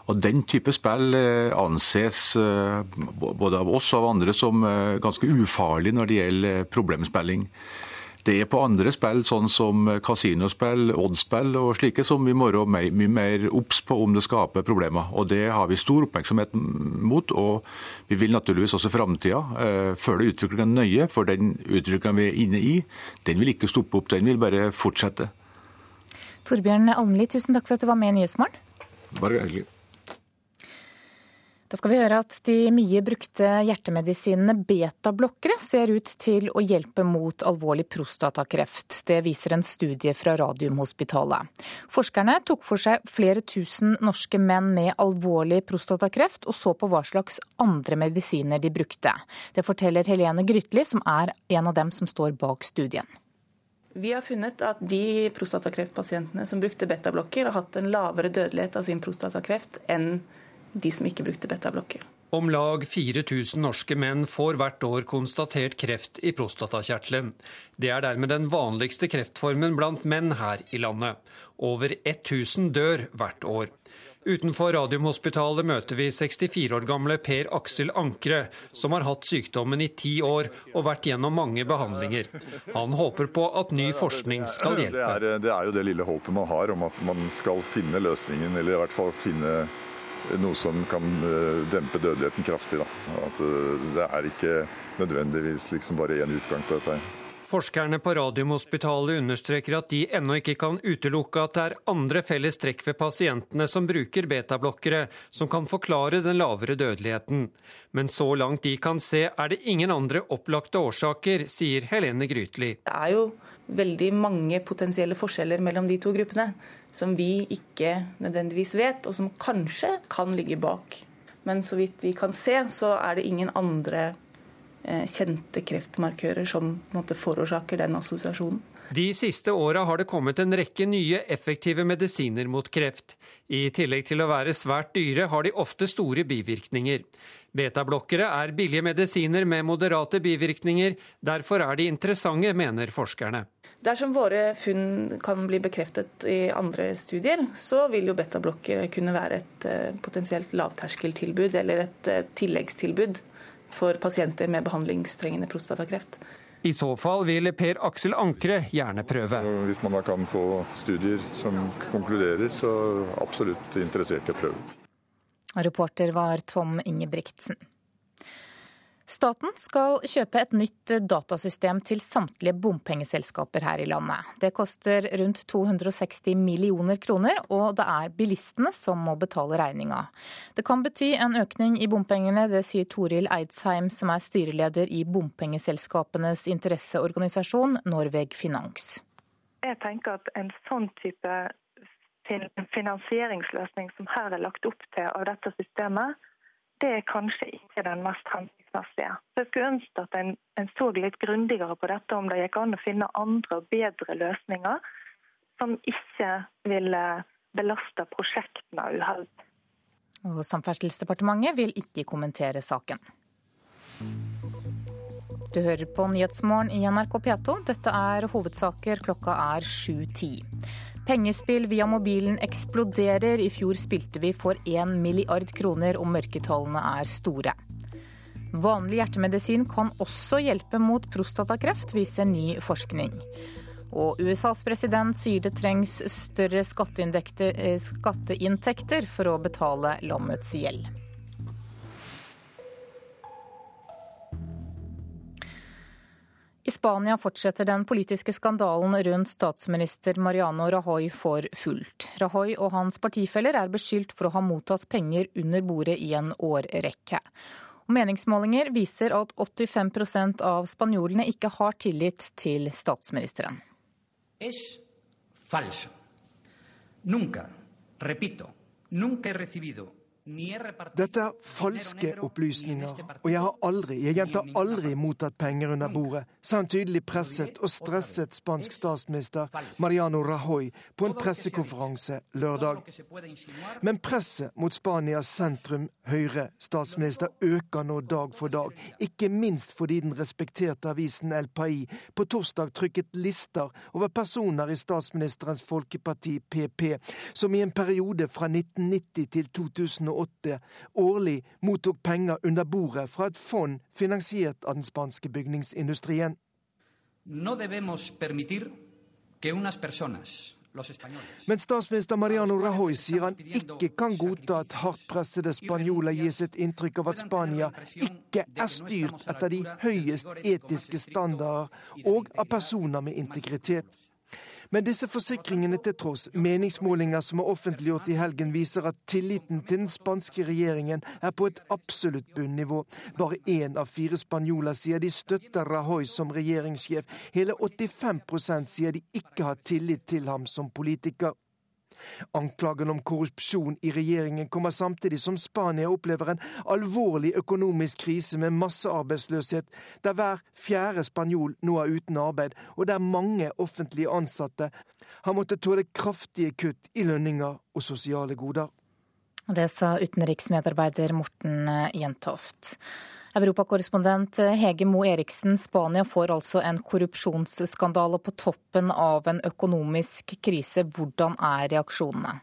Og Den type spill uh, anses både av oss og av andre som ganske ufarlig når det gjelder problemspilling. Det er på andre spill, sånn som kasinospill, oddspill og slike, som vi må være mye mer obs på om det skaper problemer. Og Det har vi stor oppmerksomhet mot. og Vi vil naturligvis også i framtida eh, følge utviklingen nøye, for den utviklingen vi er inne i, den vil ikke stoppe opp, den vil bare fortsette. Torbjørn Almli, tusen takk for at du var med i Nyhetsmorgen. Bare hyggelig. Da skal vi høre at de mye brukte hjertemedisinene betablokkere ser ut til å hjelpe mot alvorlig prostatakreft. Det viser en studie fra Radiumhospitalet. Forskerne tok for seg flere tusen norske menn med alvorlig prostatakreft, og så på hva slags andre medisiner de brukte. Det forteller Helene Grytli, som er en av dem som står bak studien. Vi har funnet at de prostatakreftpasientene som brukte betablokker, har hatt en lavere dødelighet av sin prostatakreft enn de som ikke brukte betablokker. Om lag 4000 norske menn får hvert år konstatert kreft i prostatakjertelen. Det er dermed den vanligste kreftformen blant menn her i landet. Over 1000 dør hvert år. Utenfor Radiumhospitalet møter vi 64 år gamle Per Aksel Ankre, som har hatt sykdommen i ti år og vært gjennom mange behandlinger. Han håper på at ny forskning skal hjelpe. Det er, det er jo det lille håpet man har om at man skal finne løsningen, eller i hvert fall finne noe som kan eh, dempe dødeligheten kraftig. Da. At eh, det er ikke nødvendigvis liksom bare én utgang på dette. her. Forskerne på Radiumhospitalet understreker at de ennå ikke kan utelukke at det er andre felles trekk ved pasientene som bruker betablokkere, som kan forklare den lavere dødeligheten. Men så langt de kan se er det ingen andre opplagte årsaker, sier Helene Grytli. Det er jo veldig mange potensielle forskjeller mellom de to gruppene, som vi ikke nødvendigvis vet, og som kanskje kan ligge bak. Men så vidt vi kan se, så er det ingen andre Eh, kjente kreftmarkører som forårsaker den assosiasjonen. De siste åra har det kommet en rekke nye effektive medisiner mot kreft. I tillegg til å være svært dyre, har de ofte store bivirkninger. Betablokkere er billige medisiner med moderate bivirkninger. Derfor er de interessante, mener forskerne. Dersom våre funn kan bli bekreftet i andre studier, så vil jo betablokkere kunne være et eh, potensielt lavterskeltilbud eller et eh, tilleggstilbud for pasienter med behandlingstrengende prostatakreft. I så fall vil Per Aksel Ankre gjerne prøve. Hvis man da kan få studier som konkluderer, så absolutt interessert i å prøve. Reporter var Tom Ingebrigtsen. Staten skal kjøpe et nytt datasystem til samtlige bompengeselskaper her i landet. Det koster rundt 260 millioner kroner, og det er bilistene som må betale regninga. Det kan bety en økning i bompengene, det sier Toril Eidsheim, som er styreleder i bompengeselskapenes interesseorganisasjon Norveg Finans. Jeg tenker at en sånn type finansieringsløsning som her er lagt opp til av dette systemet, det er kanskje ikke den mest hensiktsmessige. Jeg skulle ønske at en, en, så litt grundigere på dette, om det gikk an å finne andre og bedre løsninger som ikke ville belaste prosjektene. Og Samferdselsdepartementet vil ikke kommentere saken. Du hører på Nyhetsmorgen i NRK P2. Dette er hovedsaker. Klokka er 7.10. Pengespill via mobilen eksploderer. I fjor spilte vi for 1 milliard kroner, og mørketallene er store. Vanlig hjertemedisin kan også hjelpe mot prostatakreft, viser ny forskning. Og USAs president sier det trengs større eh, skatteinntekter for å betale landets gjeld. I Spania fortsetter den politiske skandalen rundt statsminister Mariano Rajoy for fullt. Rajoy og hans partifeller er beskyldt for å ha mottatt penger under bordet i en årrekke. Meningsmålinger viser at 85% av spanjolene ikke har tillit til statsministeren. Es falso. Nunca, repito, nunca he recibido dette er falske opplysninger, og jeg har aldri, jeg gjentar aldri mottatt penger under bordet, sa en tydelig presset og stresset spansk statsminister Mariano Rajoy på en pressekonferanse lørdag. Men presset mot Spanias sentrum Høyre-statsminister øker nå dag for dag, ikke minst fordi den respekterte avisen El Pai på torsdag trykket lister over personer i statsministerens folkeparti PP, som i en periode fra 1990 til 2008 2008 årlig mottok penger under bordet fra et fond finansiert av den spanske bygningsindustrien. No men statsminister Mariano Rajoy sier han ikke kan godta at hardt pressede spanjoler gis et inntrykk av at Spania ikke er styrt etter de høyest etiske standarder og av personer med integritet. Men disse forsikringene til tross, meningsmålinger som er offentliggjort i helgen, viser at tilliten til den spanske regjeringen er på et absolutt bunnivå. Bare én av fire spanjoler sier de støtter Rajoy som regjeringssjef. Hele 85% sier de ikke har tillit til ham som politiker. Anklagen om korrupsjon i regjeringen kommer samtidig som Spania opplever en alvorlig økonomisk krise med massearbeidsløshet, der hver fjerde spanjol nå er uten arbeid, og der mange offentlige ansatte har måttet tåle kraftige kutt i lønninger og sosiale goder. Det sa utenriksmedarbeider Morten Jentoft. Europakorrespondent Hege Mo Eriksen, Spania får altså en korrupsjonsskandale på toppen av en økonomisk krise. Hvordan er reaksjonene?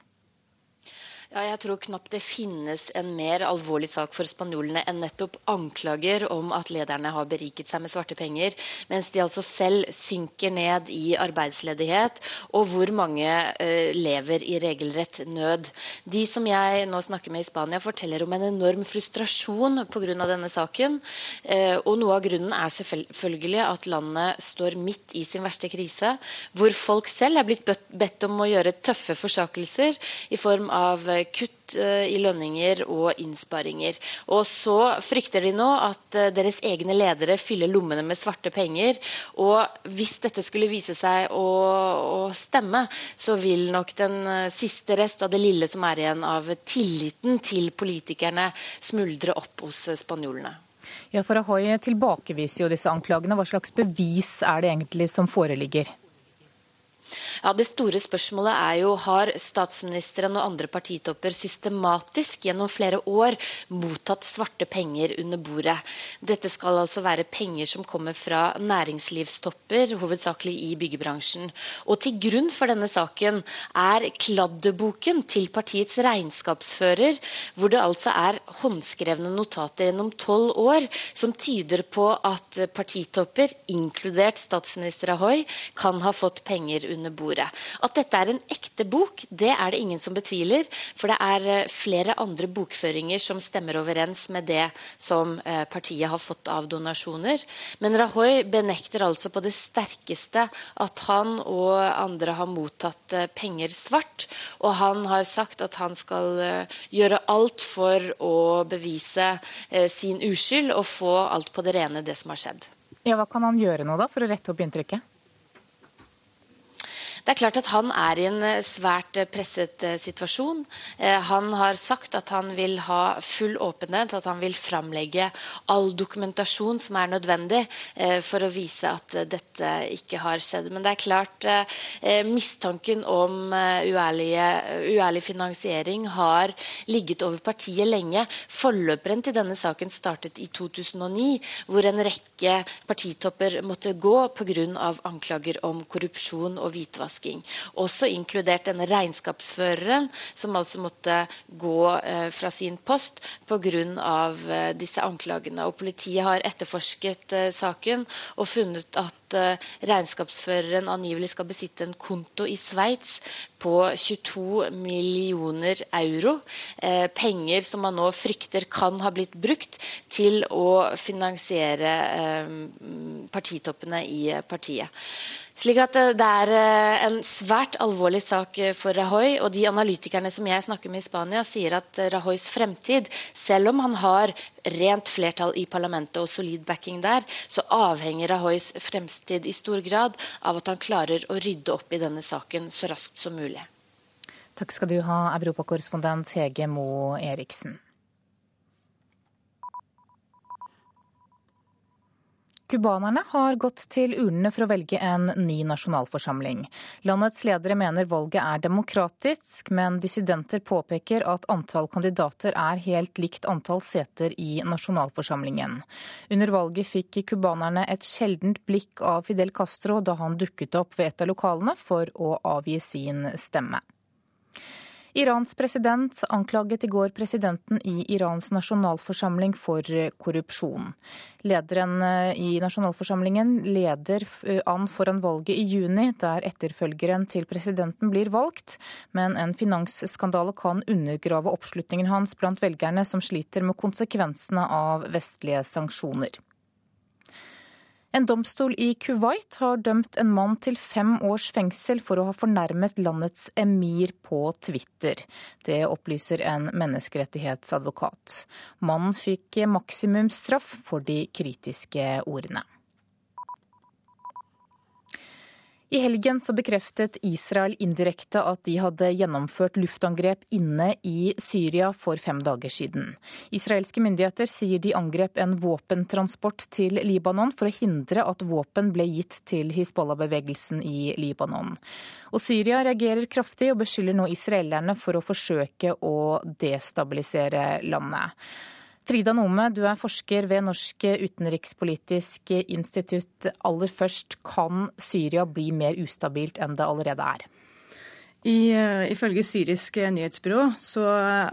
Ja, jeg tror knapt det finnes en mer alvorlig sak for spanjolene enn nettopp anklager om at lederne har beriket seg med svarte penger, mens de altså selv synker ned i arbeidsledighet, og hvor mange uh, lever i regelrett nød. De som jeg nå snakker med i Spania, forteller om en enorm frustrasjon pga. denne saken. Uh, og noe av grunnen er selvfølgelig at landet står midt i sin verste krise, hvor folk selv er blitt bedt om å gjøre tøffe forsakelser i form av kutt eh, i lønninger og innsparinger. Og så frykter de nå at eh, deres egne ledere fyller lommene med svarte penger. Og hvis dette skulle vise seg å, å stemme, så vil nok den eh, siste rest av det lille som er igjen av tilliten til politikerne, smuldre opp hos spanjolene. Ja, for Ahoy tilbakeviser jo disse anklagene. Hva slags bevis er det egentlig som foreligger? Ja, Det store spørsmålet er jo har statsministeren og andre partitopper systematisk gjennom flere år mottatt svarte penger under bordet. Dette skal altså være penger som kommer fra næringslivstopper, hovedsakelig i byggebransjen. Og til grunn for denne saken er kladdeboken til partiets regnskapsfører, hvor det altså er håndskrevne notater gjennom tolv år som tyder på at partitopper, inkludert statsminister Ahoy, kan ha fått penger under under bordet. At dette er en ekte bok, det er det ingen som betviler. For det er eh, flere andre bokføringer som stemmer overens med det som eh, partiet har fått av donasjoner. Men Rahoy benekter altså på det sterkeste at han og andre har mottatt eh, penger svart. Og han har sagt at han skal gjøre alt for å bevise sin uskyld og få alt på det rene, det som har skjedd. Ja, Hva kan han gjøre nå da for å rette opp inntrykket? Det er klart at han er i en eh, svært eh, presset eh, situasjon. Han har sagt at han vil ha full åpenhet, at han vil framlegge all dokumentasjon som er nødvendig for å vise at dette ikke har skjedd. Men det er klart mistanken om uærlige, uærlig finansiering har ligget over partiet lenge. Forløperen til denne saken startet i 2009, hvor en rekke partitopper måtte gå pga. anklager om korrupsjon og hvitvask hvitvasking. Også inkludert denne regnskapsføreren, som altså måtte gå eh, fra sin post pga. Eh, disse anklagene. Og Politiet har etterforsket eh, saken og funnet at regnskapsføreren angivelig skal besitte en konto i Sveits på 22 millioner euro. Eh, penger som man nå frykter kan ha blitt brukt til å finansiere eh, partitoppene i partiet. Slik at eh, Det er en svært alvorlig sak for Rajoy. og De analytikerne som jeg snakker med i Spania, sier at Rajoys fremtid, selv om han har rent flertall i parlamentet og solid backing der, så avhenger Rajoys fremtid i stor grad av at han klarer å rydde opp i denne saken så raskt som mulig. Takk skal du ha, europakorrespondent Hege Moe Eriksen. Cubanerne har gått til urnene for å velge en ny nasjonalforsamling. Landets ledere mener valget er demokratisk, men dissidenter påpeker at antall kandidater er helt likt antall seter i nasjonalforsamlingen. Under valget fikk cubanerne et sjeldent blikk av Fidel Castro da han dukket opp ved et av lokalene for å avgi sin stemme. Irans president anklaget i går presidenten i Irans nasjonalforsamling for korrupsjon. Lederen eh, i nasjonalforsamlingen leder eh, an foran valget i juni, der etterfølgeren til presidenten blir valgt, men en finansskandale kan undergrave oppslutningen hans blant velgerne som sliter med konsekvensene av vestlige sanksjoner. En domstol i Kuwait har dømt en mann til fem års fengsel for å ha fornærmet landets emir på Twitter. Det opplyser en menneskerettighetsadvokat. Mannen fikk maksimumsstraff for de kritiske ordene. I helgen så bekreftet Israel indirekte at de hadde gjennomført luftangrep inne i Syria for fem dager siden. Israelske myndigheter sier de angrep en våpentransport til Libanon for å hindre at våpen ble gitt til Hizbollah-bevegelsen i Libanon. Og Syria reagerer kraftig og beskylder nå israelerne for å forsøke å destabilisere landet. Frida Nome, du er forsker ved Norsk utenrikspolitisk institutt. Aller først, kan Syria bli mer ustabilt enn det allerede er? I, uh, ifølge syrisk nyhetsbyrå så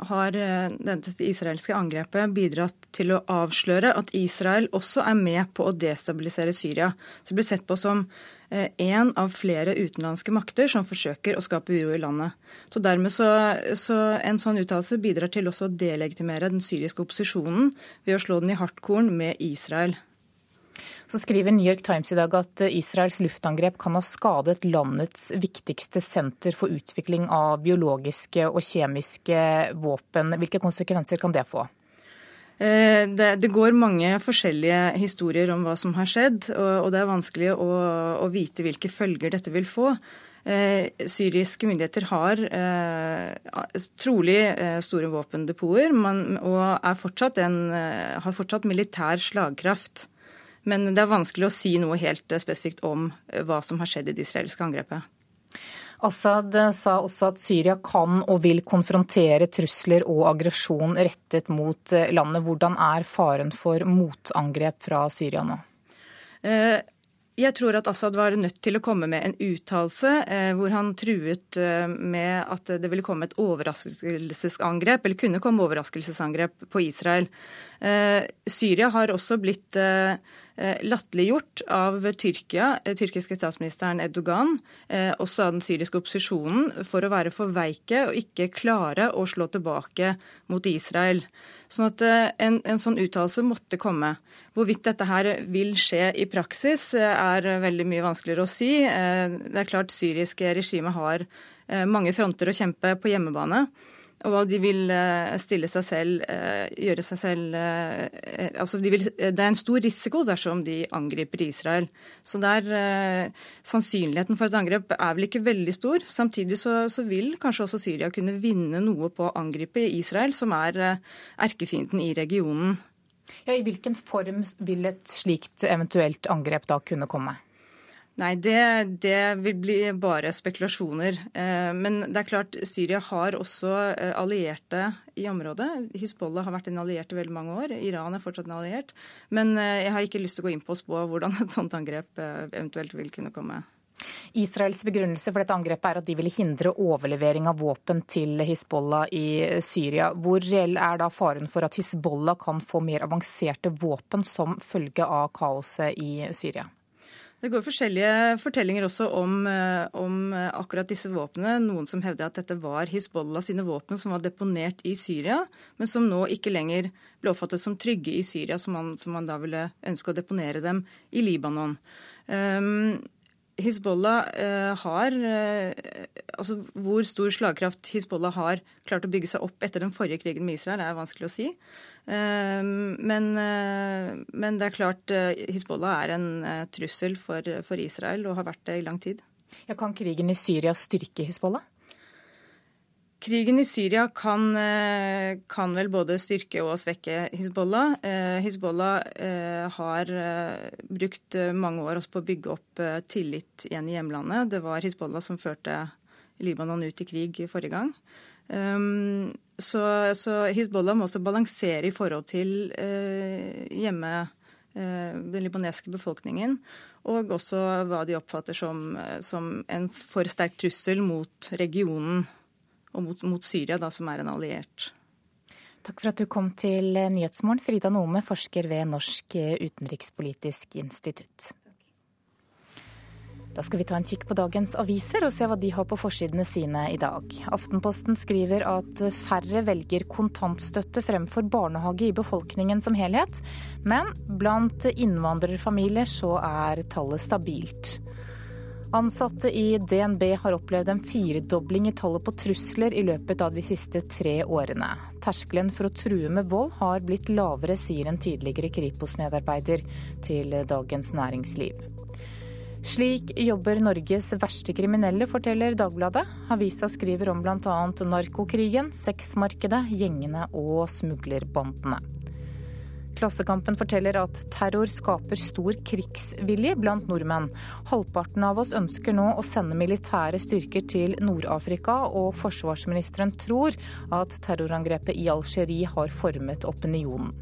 har uh, dette israelske angrepet bidratt til å avsløre at Israel også er med på å destabilisere Syria. Så det blir sett på som én av flere utenlandske makter som forsøker å skape uro i landet. Så dermed så, så En sånn uttalelse bidrar til også å delegitimere den syriske opposisjonen ved å slå den i hardtkorn med Israel. Så skriver New York Times i dag at Israels luftangrep kan ha skadet landets viktigste senter for utvikling av biologiske og kjemiske våpen. Hvilke konsekvenser kan det få? Eh, det, det, går mange forskjellige historier om hva som har skjedd, og, det er vanskelig å, å vite hvilke følger dette vil få. Eh, syriske myndigheter har eh, trolig eh, store våpendepoter og fortsatt en, eh, har fortsatt militær slagkraft. Men det er vanskelig å si noe helt eh, spesifikt om eh, hva som har skjedd i det israelske angrepet. Assad eh, sa også at Syria kan og vil konfrontere trusler og aggresjon rettet mot landet. Hvordan er faren for motangrep fra Syria nå? Jeg tror at Assad var nødt til å komme med en uttalelse hvor han truet med at det ville komme et overraskelsesangrep, eller kunne komme overraskelsesangrep på Israel. Syria har også blitt latterliggjort av Tyrkia, eh, tyrkiske statsministeren Erdogan, eh, også av den syriske opposisjonen, for å være for veike og ikke klare å slå tilbake mot Israel. Sånn at en, en sånn uttalelse måtte komme. Hvorvidt dette her vil skje i praksis, er veldig mye vanskeligere å si. Det er klart syriske regimet har mange fronter å kjempe på hjemmebane. Og de vil eh, stille seg selv, eh, gjøre seg selv eh, altså de vil, Det er en stor risiko dersom de angriper Israel. Så der, sannsynligheten for et angrep er vel ikke veldig stor. Samtidig så, så, vil kanskje også Syria kunne vinne noe på å angripe Israel, som er erkefienden i regionen. Ja, I hvilken form vil et slikt eventuelt angrep da kunne komme? Nei, det, det, vil bli bare spekulasjoner. Eh, men det er klart, Syria har også eh, allierte i området. Hizbollah har vært en alliert i veldig mange år. Iran er fortsatt en alliert. Men eh, jeg har ikke lyst til å gå inn på å spå hvordan et sånt angrep eventuelt vil kunne komme. Israels begrunnelse for dette angrepet er at de ville hindre overlevering av våpen til Hizbollah i Syria. Hvor reell er da faren for at Hizbollah kan få mer avanserte våpen som følge av kaoset i Syria? Det går forskjellige fortellinger også om, eh, om, eh, akkurat disse våpnene. Noen som hevder at dette var Hizbollah sine våpen som var deponert i Syria, men som nå ikke lenger ble oppfattet som trygge i Syria, som man, som man da ville ønske å deponere dem i Libanon. Um, Hizbollah uh, har uh, altså Hvor stor slagkraft Hizbollah har klart å bygge seg opp etter den forrige krigen med Israel, er vanskelig å si. Uh, men, men, det er klart Hizbollah er en trussel for, for, Israel og har vært det i lang tid. Ja, kan krigen i Syria styrke Hizbollah? Krigen i Syria kan, eh, kan, vel både styrke og svekke Hizbollah. Eh, Hizbollah eh, har brukt mange år også på å bygge opp tillit igjen i hjemlandet. Det var Hizbollah som førte Libanon ut i krig forrige gang. Ehm, så, så Hizbollah må også balansere i forhold til hjemme den libaneske befolkningen, og også hva de oppfatter som, som en for sterk trussel mot regionen og mot, mot Syria, da, som er en alliert. Takk for at du kom til Nyhetsmorgen, Frida Nome, forsker ved Norsk utenrikspolitisk institutt. Da skal vi ta en kikk på dagens aviser og se hva de har på forsidene sine i dag. Aftenposten skriver at færre velger kontantstøtte fremfor barnehage i befolkningen som helhet, men blant innvandrerfamilier så er tallet stabilt. Ansatte i DNB har opplevd en firedobling i tallet på trusler i løpet av de siste tre årene. Terskelen for å true med vold har blitt lavere, sier en tidligere Kripos-medarbeider til Dagens Næringsliv. Slik jobber Norges verste kriminelle, forteller Dagbladet. Avisa skriver om bl.a. narkokrigen, sexmarkedet, gjengene og smuglerbandene. Klassekampen forteller at terror skaper stor krigsvilje blant nordmenn. Halvparten av oss ønsker nå å sende militære styrker til Nord-Afrika, og forsvarsministeren tror at terrorangrepet i Algerie har formet opinionen.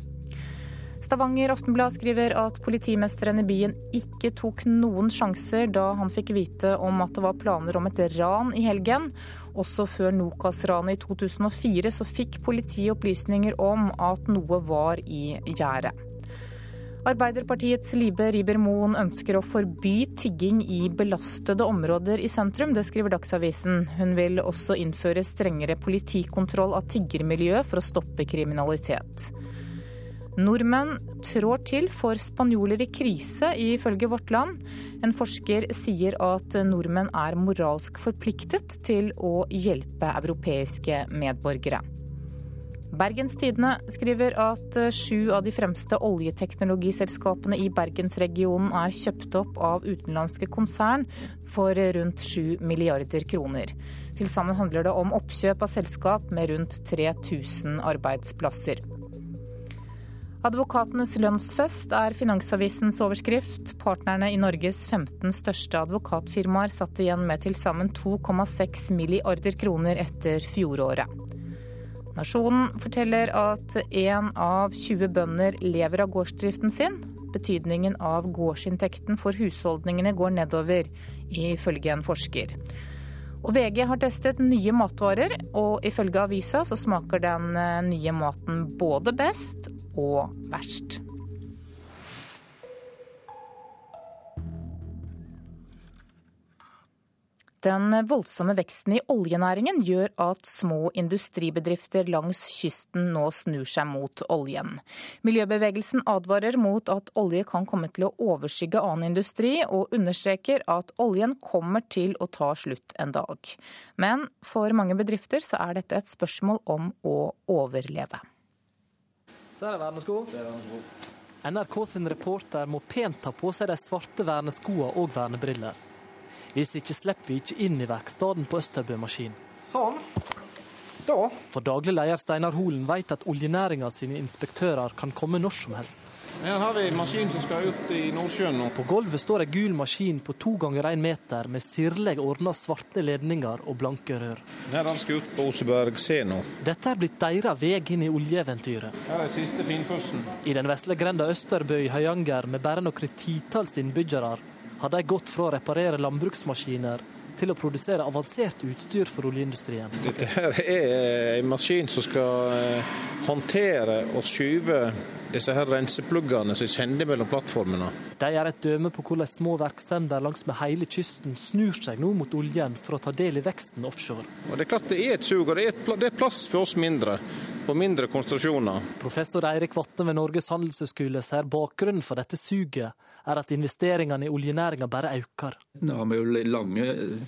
Stavanger Aftenblad skriver at politimesteren i byen ikke tok noen sjanser da han fikk vite om at det var planer om et ran i helgen. Også før Nokas-ranet i 2004 så fikk politiet opplysninger om at noe var i gjære. Arbeiderpartiets Libe Riber-Moen ønsker å forby tigging i belastede områder i sentrum. Det skriver Dagsavisen. Hun vil også innføre strengere politikontroll av tiggermiljøet for å stoppe kriminalitet. Nordmenn trår til for spanjoler i krise, ifølge Vårt Land. En forsker sier at nordmenn er moralsk forpliktet til å hjelpe europeiske medborgere. Bergenstidene skriver at sju av de fremste oljeteknologiselskapene i bergensregionen er kjøpt opp av utenlandske konsern for rundt sju milliarder kroner. Til sammen handler det om oppkjøp av selskap med rundt 3000 arbeidsplasser. Advokatenes lønnsfest er Finansavisens overskrift. Partnerne i Norges 15 største advokatfirmaer satt igjen med til sammen 2,6 milliarder kroner etter fjoråret. Nasjonen forteller at én av 20 bønder lever av gårdsdriften sin. Betydningen av gårdsinntekten for husholdningene går nedover, ifølge en forsker. Og VG har testet nye matvarer, og ifølge avisa så smaker den nye maten både best og verst. Den voldsomme veksten i oljenæringen gjør at små industribedrifter langs kysten nå snur seg mot oljen. Miljøbevegelsen advarer mot at olje kan komme til å overskygge annen industri, og understreker at oljen kommer til å ta slutt en dag. Men for mange bedrifter så er dette et spørsmål om å overleve. Så er det vernesko. NRK sin reporter må pent ta på seg de svarte verneskoene og vernebriller. Hvis ikke slipper vi ikke inn i verkstedet på Østerbø Maskin. Sånn. Da. For daglig leder Steinar Holen vet at oljenæringa sine inspektører kan komme når som helst. Her har vi en maskin som skal ut i Nordsjøen nå. På gulvet står ei gul maskin på to ganger én meter med sirlig ordna svarte ledninger og blanke rør. Her den skal ut på Oseberg C nå. Dette er blitt deres vei inn i oljeeventyret. Her er siste finpussen. I den vesle grenda Østerbø i Høyanger med bare noen titalls innbyggere har de gått fra å reparere landbruksmaskiner til å produsere avansert utstyr for oljeindustrien. Dette her er en maskin som skal eh, håndtere og skyve disse her rensepluggene som kjenner mellom plattformene. De er et døme på hvordan små virksomheter langs med hele kysten snur seg nå mot oljen for å ta del i veksten offshore. Og Det er klart det er et sug, og det er plass for oss mindre på mindre konsentrasjoner. Professor Eirik Vatne ved Norges handelshøyskole ser bakgrunnen for dette suget er at investeringene i oljenæringa bare øker. Nå har vi jo lange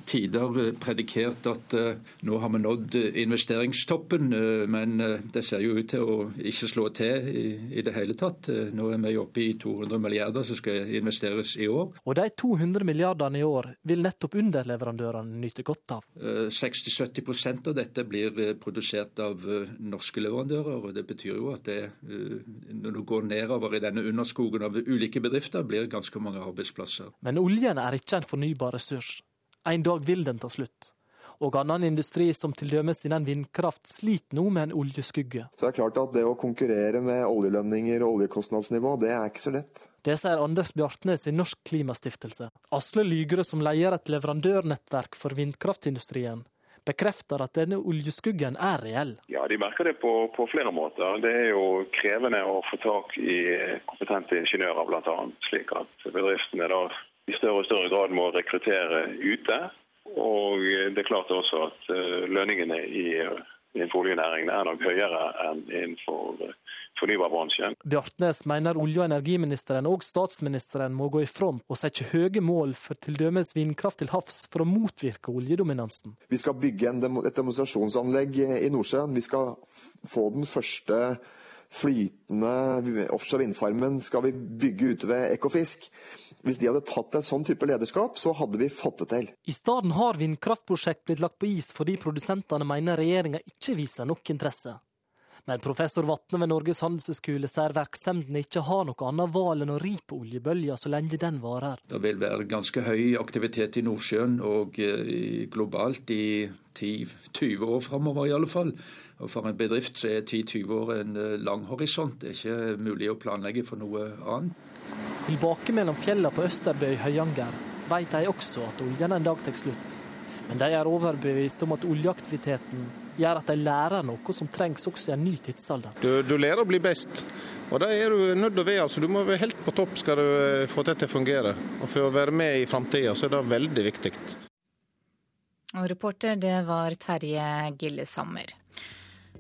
tider predikert at uh, nå har vi nådd investeringstoppen, uh, men uh, det ser jo ut til å ikke slå til i, i, det hele tatt. Nå er vi oppe i 200 milliarder som skal investeres i år. Og de 200 milliardene i år vil nettopp underleverandørene nyte godt av. 60-70% av dette blir produsert av norske leverandører, og det betyr jo at det, når du går nedover i denne underskogen av ulike bedrifter, blir ganske mange arbeidsplasser. Men oljen er ikke en fornybar ressurs. En dag vil den ta slutt. Og annen industri, som t.d. innen vindkraft, sliter nå med en oljeskugge. Så det er klart at det å konkurrere med oljelønninger og oljekostnadsnivå, det er ikke så lett. Det sier Anders Bjartnes i Norsk Klimastiftelse. Asle Lygre, som leder et leverandørnettverk for vindkraftindustrien, bekrefter at denne oljeskuggen er reell. Ja, De merker det på, på, flere måter. Det er jo krevende å få tak i kompetente ingeniører bl.a. Slik at bedriftene da i større og større grad må rekruttere ute. Og det er klart også at lønningene i innenfor oljenæringen er nok høyere enn innenfor fornybarbransjen. Bjartnes mener olje- og energiministeren og statsministeren må gå i front og sette høye mål for t.d. vindkraft til havs for å motvirke oljedominansen. Vi skal bygge et demonstrasjonsanlegg i Nordsjøen. Vi skal få den første flytende offshore vindfarmen skal vi bygge ute ved Ekofisk. Hvis de hadde tatt en sånn type lederskap, så hadde vi fått det til. I stedet har vindkraftprosjekt blitt lagt på is fordi produsentene mener regjeringa ikke viser nok interesse. Men professor Vatne ved Norges handelshøyskole sier virksomheten ikke har noe annet valg enn å ri på oljebølga så lenge den varer. Det vil være ganske høy aktivitet i Nordsjøen og eh, globalt i 10-20 år framover i alle fall. Og For en bedrift så er 10-20 år en eh, lang horisont. Det er ikke mulig å planlegge for noe annet. Tilbake mellom fjellene på Østerbøy Høyanger vet de også at oljen en dag tar slutt. Men de er overbevist om at oljeaktiviteten gjør at de lærer noe som trengs også i en ny tidsalder. Du, du lærer å bli best, og det er du nødt til å være. Altså, du må være helt på topp skal du eh, få det til å fungere. Og For å være med i framtida så er det veldig viktig. Og reporter det var Terje Gillesammer.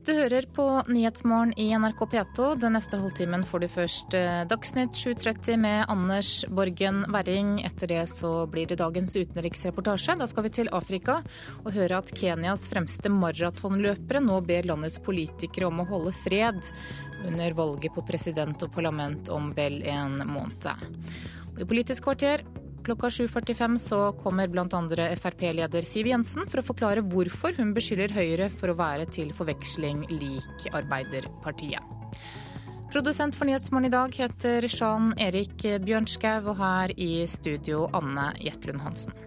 Du hører på Nyhetsmorgen i NRK P2. Den neste halvtimen får du først eh, Dagsnytt 7.30 med Anders Borgen Werring. Etter det så blir det dagens utenriksreportasje. Da skal vi til Afrika og høre at Kenyas fremste maratonløpere nå ber landets politikere om å holde fred under valget på president og parlament om vel en måned. Og I Politisk kvarter Klokka 7.45 så kommer bl.a. Frp-leder Siv Jensen for å forklare hvorfor hun beskylder Høyre for å være til forveksling lik Arbeiderpartiet. Produsent for Nyhetsmorgen i dag heter Sjan Erik Bjørnskau, og her i studio Anne Jetlund Hansen.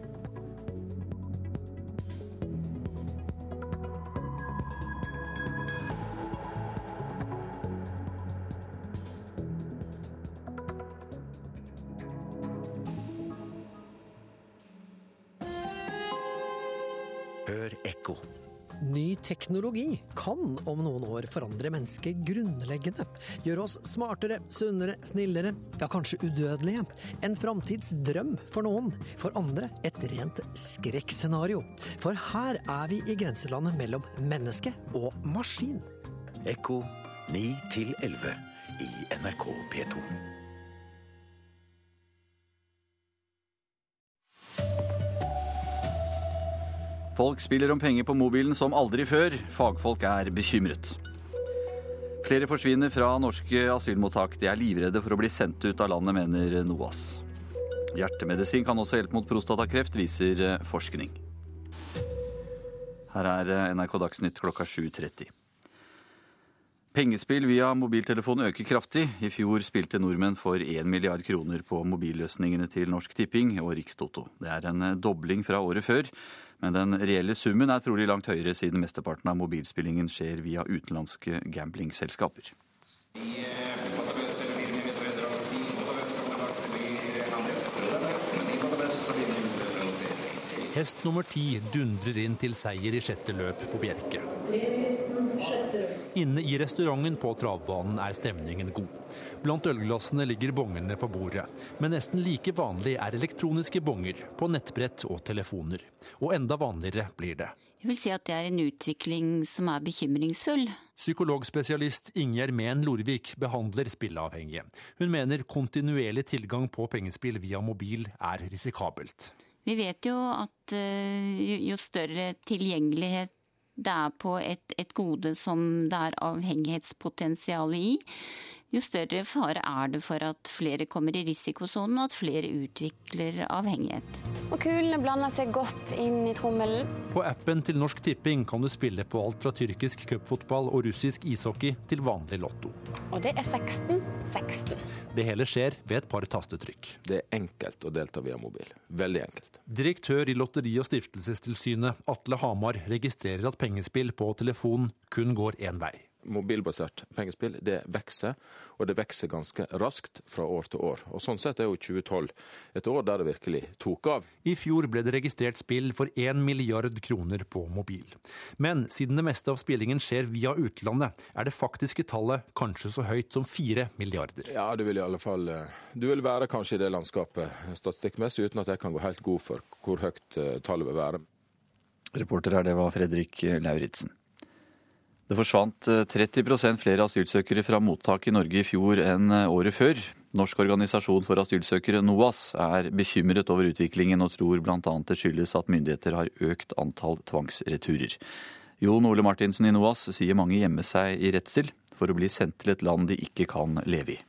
Teknologi kan om noen år forandre mennesket grunnleggende. Gjøre oss smartere, sunnere, snillere, ja kanskje udødelige. En framtidsdrøm for noen, for andre et rent skrekkscenario. For her er vi i grenselandet mellom menneske og maskin. Ekko 9 11 i NRK P2. Folk spiller om penger på mobilen som aldri før. Fagfolk er bekymret. Flere forsvinner fra norske asylmottak. De er livredde for å bli sendt ut av landet, mener NOAS. Hjertemedisin kan også hjelpe mot prostatakreft, viser forskning. Her er NRK Dagsnytt klokka 7.30. Pengespill via mobiltelefon øker kraftig. I fjor spilte nordmenn for 1 milliard kroner på mobilløsningene til Norsk Tipping og Rikstoto. Det er en dobling fra året før. Men den reelle summen er trolig langt høyere, siden mesteparten av mobilspillingen skjer via utenlandske gamblingselskaper. Hest nummer ti dundrer inn til seier i sjette løp på Bjerke. Inne i restauranten på travbanen er stemningen god. Blant ølglassene ligger bongene på bordet. Men nesten like vanlig er elektroniske bonger på nettbrett og telefoner. Og enda vanligere blir det. Jeg vil si at det er en utvikling som er bekymringsfull. Psykologspesialist Ingjerd Mehn Lorvik behandler spilleavhengige. Hun mener kontinuerlig tilgang på pengespill via mobil er risikabelt. Vi vet jo at eh, jo større tilgjengelighet det er på et, et gode som det er avhengighetspotensial i, jo større fare er det for at flere kommer i risikosonen, og at flere utvikler avhengighet. Og kulene blander seg godt inn i trommelen. På appen til Norsk Tipping kan du spille på alt fra tyrkisk cupfotball og russisk ishockey til vanlig lotto. Og det er 16 16. Det hele skjer ved et par tastetrykk. Det er enkelt å delta via mobil. Veldig enkelt. Direktør i Lotteri- og stiftelsestilsynet, Atle Hamar, registrerer at pengespill på telefon kun går én vei mobilbasert pengespill det vokser, og det vokser ganske raskt fra år til år. Og Sånn sett er jo 2012 et år der det virkelig tok av. I fjor ble det registrert spill for 1 milliard kroner på mobil. Men siden det meste av spillingen skjer via utlandet, er det faktiske tallet kanskje så høyt som 4 milliarder. Ja, du vil i alle fall eh, Du vil være kanskje i det landskapet statistikkmessig, uten at jeg kan gå helt god for hvor høyt eh, tallet vil være. Reporter her, det var Fredrik Lauritzen. Det forsvant 30 eh, flere asylsøkere fra mottak i Norge i fjor enn eh, året før. Norsk organisasjon for asylsøkere, NOAS, er bekymret over utviklingen og tror bl.a. det skyldes at myndigheter har økt antall tvangsreturer. Jon Ole Martinsen i NOAS sier mange gjemmer seg i redsel for å bli sendt til et land de ikke kan leve i.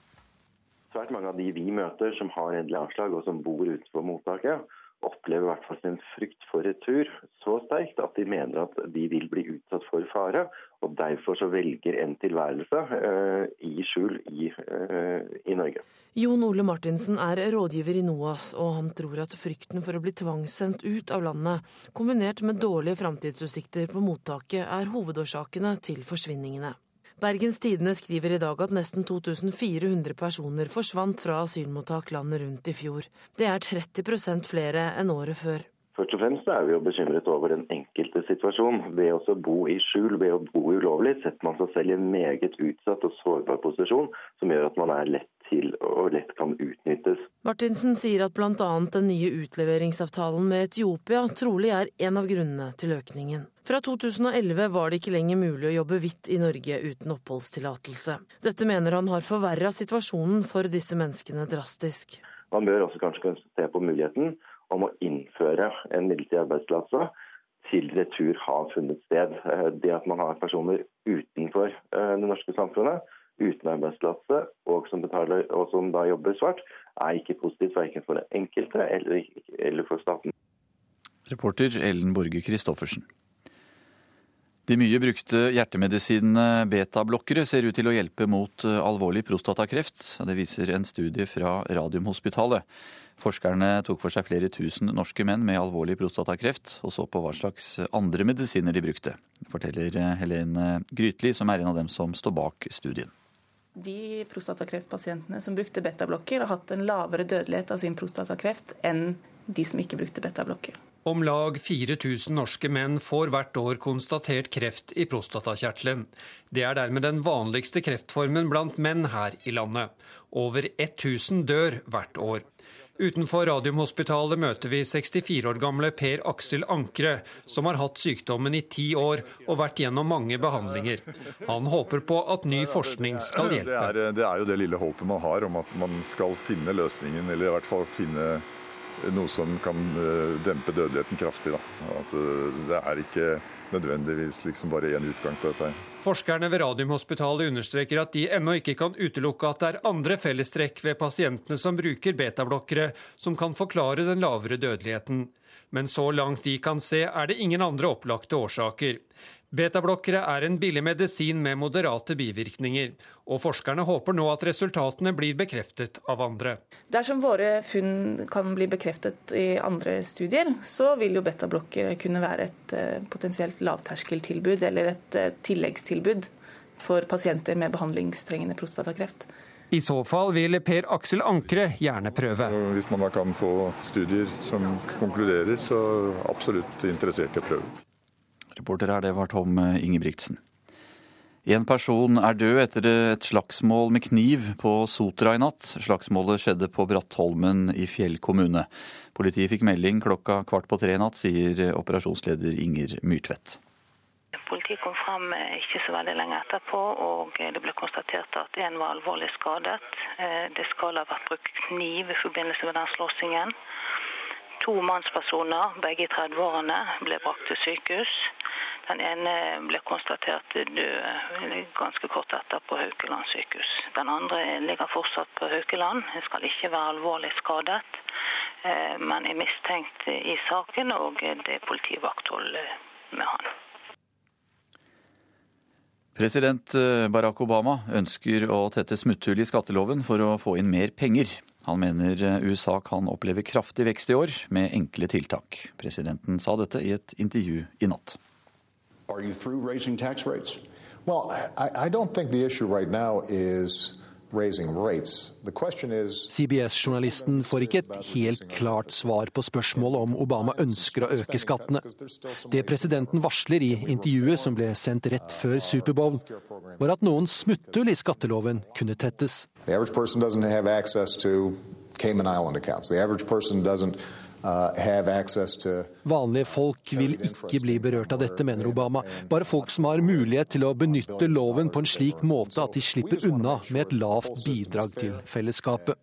Svært mange av de vi møter som har endelig avslag og som bor utenfor mottaket, opplever i hvert fall sin frykt for retur så sterkt at de mener at de vil bli utsatt for fare. Og derfor så velger en tilværelse uh, i skjul i, uh, i, Norge. Jon Ole Martinsen er rådgiver i NOAS, og han tror at frykten for å bli tvangssendt ut av landet, kombinert med dårlige framtidsutsikter på mottaket, er hovedårsakene til forsvinningene. Bergens Tidende skriver i dag at nesten 2400 personer forsvant fra asylmottak landet rundt i fjor. Det er 30% flere enn året før. Først og fremst er vi jo bekymret over den enkelte situasjon. Ved å bo i skjul, ved å bo ulovlig, setter man seg selv i en meget utsatt og sårbar posisjon, som gjør at man er lett til og lett kan utnyttes. Martinsen sier at bl.a. den nye utleveringsavtalen med Etiopia trolig er en av grunnene til økningen. Fra 2011 var det ikke lenger mulig å jobbe hvitt i Norge uten oppholdstillatelse. Dette mener han har forverra situasjonen for disse menneskene drastisk. Man bør også kanskje se på muligheten om å innføre en midlertidig arbeidstillatelse til retur har funnet sted. Det at man har personer utenfor eh, det norske samfunnet uten arbeidstillatelse og, og, som da jobber svart, er ikke positivt verken for den enkelte eller, eller for staten. Reporter Ellen Borge Christoffersen. De mye brukte hjertemedisinene betablokkere ser ut til å hjelpe mot eh, alvorlig prostatakreft. Det viser en studie fra Radiumhospitalet. Forskerne tok for seg flere tusen norske menn med alvorlig prostatakreft, og så på hva slags andre medisiner de brukte, forteller eh, Helene Grytli, som er en av dem som står bak studien. De prostatakreftpasientene som brukte betablokker, har hatt en lavere dødelighet av sin prostatakreft enn de som ikke brukte betablokker. Om lag 4000 norske menn får hvert år konstatert kreft i prostatakjertelen. Det er dermed den vanligste kreftformen blant menn her i landet. Over 1000 dør hvert år. Utenfor Radiumhospitalet møter vi 64 år gamle Per Aksel Ankre, som har hatt sykdommen i ti år og vært gjennom mange behandlinger. Han håper på at ny forskning skal hjelpe. Det er, det er jo det lille håpet man har om at man skal finne løsningen, eller i hvert fall finne noe som kan eh, dempe dødeligheten kraftig. Da. At eh, det er ikke nødvendigvis liksom bare én utgang på dette. Forskerne ved Radiumhospitalet understreker at de ennå ikke kan utelukke at det er andre fellestrekk ved pasientene som bruker betablokkere, som kan forklare den lavere dødeligheten. Men så langt de kan se, er det ingen andre opplagte årsaker. Betablokkere er en billig medisin med moderate bivirkninger, og forskerne håper nå at resultatene blir bekreftet av andre. Dersom våre funn kan bli bekreftet i andre studier, så vil jo betablokkere kunne være et eh, potensielt lavterskeltilbud eller et eh, tilleggstilbud for pasienter med behandlingstrengende prostatakreft. I så fall vil Per Aksel Ankre gjerne prøve. Hvis man da kan få studier som konkluderer, så absolutt interessert i å prøve. Reporter her, det var Tom Ingebrigtsen. En person er død etter et slagsmål med kniv på Sotra i natt. Slagsmålet skjedde på Brattholmen i Fjell kommune. Politiet fikk melding klokka kvart på tre i natt, sier operasjonsleder Inger Myrtvedt. Politiet kom frem eh, ikke så veldig lenge etterpå, og det ble konstatert at en var alvorlig skadet. Eh, det skal ha vært brukt kniv i forbindelse med den slåssingen. To mannspersoner, begge i 30-årene, ble brakt til sykehus. Den ene ble konstatert død ganske kort etter på Haukeland sykehus. Den andre ligger fortsatt på Haukeland, skal ikke være alvorlig skadet, eh, men er mistenkt i saken, og det er politivakthold med han. President eh, Barack Obama ønsker å tette smutthull i skatteloven for å få inn mer penger. Han mener eh, USA kan oppleve kraftig vekst i år med enkle tiltak. Presidenten sa dette i et intervju i natt. Well, I, I don't think the issue right now is CBS-journalisten får ikke et helt klart svar på spørsmålet om Obama ønsker å øke skattene. Det presidenten varsler i intervjuet som ble sendt rett før Superbowl, var at noen smutthull i skatteloven kunne tettes. The average person doesn't have access to Cayman Island accounts. The average person doesn't Vanlige folk vil ikke bli berørt av dette, mener Obama. Bare folk som har mulighet til å benytte loven på en slik måte at de slipper unna med et lavt bidrag til fellesskapet.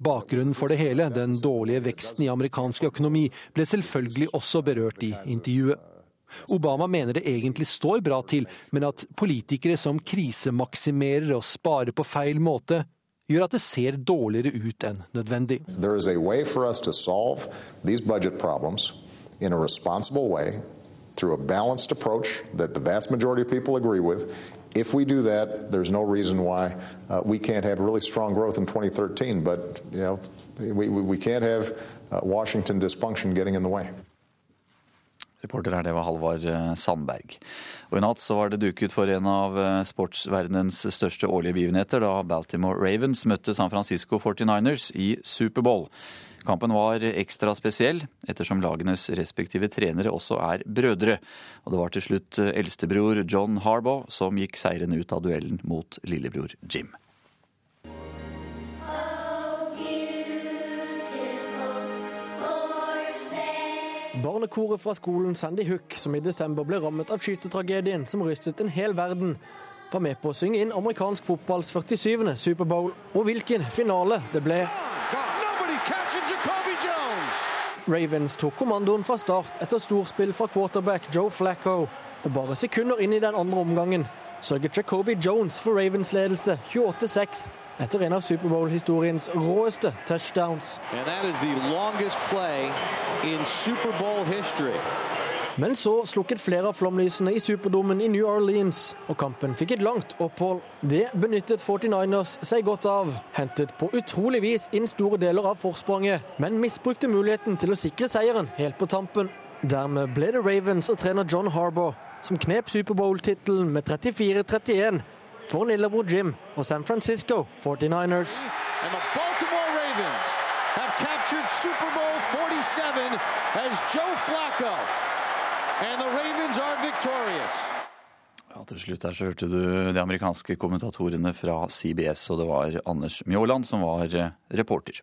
Bakgrunnen for det hele, den dårlige veksten i amerikansk økonomi, ble selvfølgelig også berørt i intervjuet. Obama mener det egentlig står bra til, men at politikere som krisemaksimerer og sparer på feil måte, gjør at det ser dårligere ut enn nødvendig. If we do that, there's no reason why uh, we can't have really strong growth in 2013. But you know, we, we can't have uh, Washington dysfunction getting in the way. Reporter her, det var Halvard eh, Sandberg. Og I natt så var det duket for en av eh, sportsverdenens største årlige begivenheter da Baltimore Ravens møtte San Francisco 49ers i Superbowl. Kampen var ekstra spesiell, ettersom lagenes respektive trenere også er brødre. Og det var til slutt eh, eldstebror John Harbaugh som gikk seirende ut av duellen mot lillebror Jim. Barnekoret fra skolen Sandy Hook, som i desember ble rammet av skytetragedien som rystet en hel verden, var med på å synge inn amerikansk fotballs 47. Superbowl. Og hvilken finale det ble! Ravens tok kommandoen fra start etter storspill fra quarterback Joe Flacco. Og bare sekunder inn i den andre omgangen sørget Jacoby Jones for Ravens ledelse 28-6 etter en av Superbowl-historiens råeste touchdowns. Men så slukket flere av flomlysene i Superdomen i New Orleans, og kampen fikk et langt opphold. Det benyttet 49ers seg godt av. Hentet på utrolig vis inn store deler av forspranget, men misbrukte muligheten til å sikre seieren helt på tampen. Dermed ble det Ravens og trener John Harbour som knep Superbowl-tittelen med 34-31 for lillebror Jim og San Francisco 49ers. And the Baltimore Ravens have captured Super Bowl 47 as Joe Flacco. And the Ravens are victorious. Ja, til slutt her så hørte du de amerikanske kommentatorene fra CBS, og det var Anders Mjåland som var eh, reporter.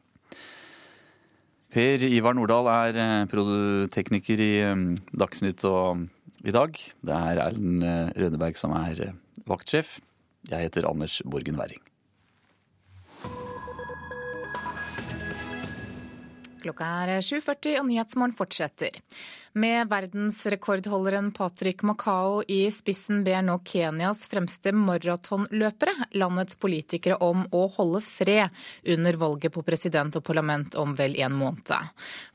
Per Ivar Nordahl er eh, tekniker i eh, Dagsnytt og i dag. Det er Erlend Rønneberg som er vaktsjef. Jeg heter Anders Borgen Werring. Klokka er 7.40 og Nyhetsmorgen fortsetter. Med verdensrekordholderen Patrick Makao i spissen ber nå Kenyas fremste maratonløpere landets politikere om å holde fred under valget på president og parlament om vel en måned.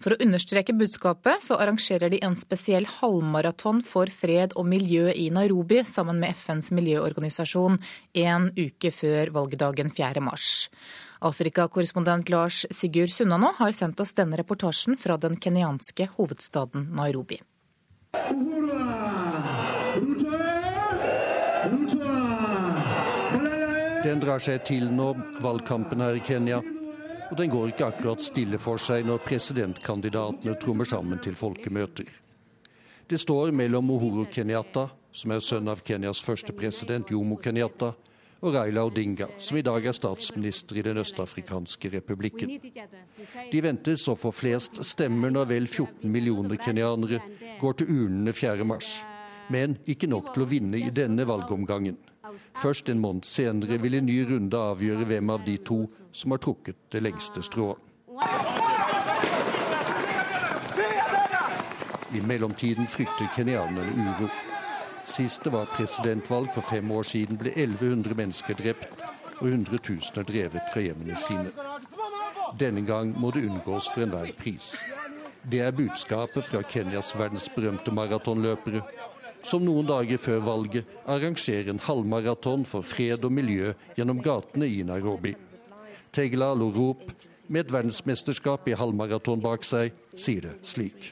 For å understreke budskapet så arrangerer de en spesiell halvmaraton for fred og miljø i Nairobi sammen med FNs miljøorganisasjon en uke før valgdagen 4. mars. Afrikakorrespondent Lars Sigurd Sunnanå har sendt oss denne reportasjen fra den kenyanske hovedstaden Nairobi. Den drar seg til nå, valgkampen her i Kenya. Og den går ikke akkurat stille for seg når presidentkandidatene trommer sammen til folkemøter. Det står mellom Uhuru Kenyatta, som er sønn av Kenyas første president Jomo Kenyatta, og Raila Odinga, som i dag er statsminister i den østafrikanske republikken. De ventes å få flest stemmer når vel 14 millioner kenyanere går til urnene 4.3, men ikke nok til å vinne i denne valgomgangen. Først en måned senere vil en ny runde avgjøre hvem av de to som har trukket det lengste strået. I mellomtiden frykter kenyanerne uro. Sist det var presidentvalg for fem år siden, ble 1100 mennesker drept og hundretusener drevet fra hjemmene sine. Denne gang må det unngås for enhver pris. Det er budskapet fra Kenyas verdensberømte maratonløpere, som noen dager før valget arrangerer en halvmaraton for fred og miljø gjennom gatene i Nairobi. Tegla Lorop, med et verdensmesterskap i halvmaraton bak seg, sier det slik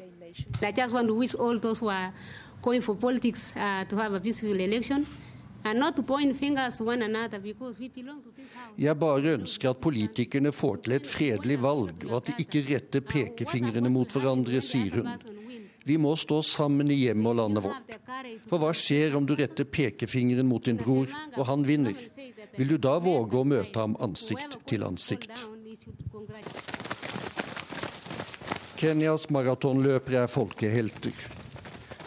going for politics uh, to have a peaceful election. Jeg bare ønsker at politikerne får til et fredelig valg, og at de ikke retter pekefingrene mot hverandre, sier hun. Vi må stå sammen i hjemmet og landet vårt. For hva skjer om du retter pekefingeren mot din bror, og han vinner? Vil du da våge å møte ham ansikt til ansikt? Kenyas maratonløpere er folkehelter.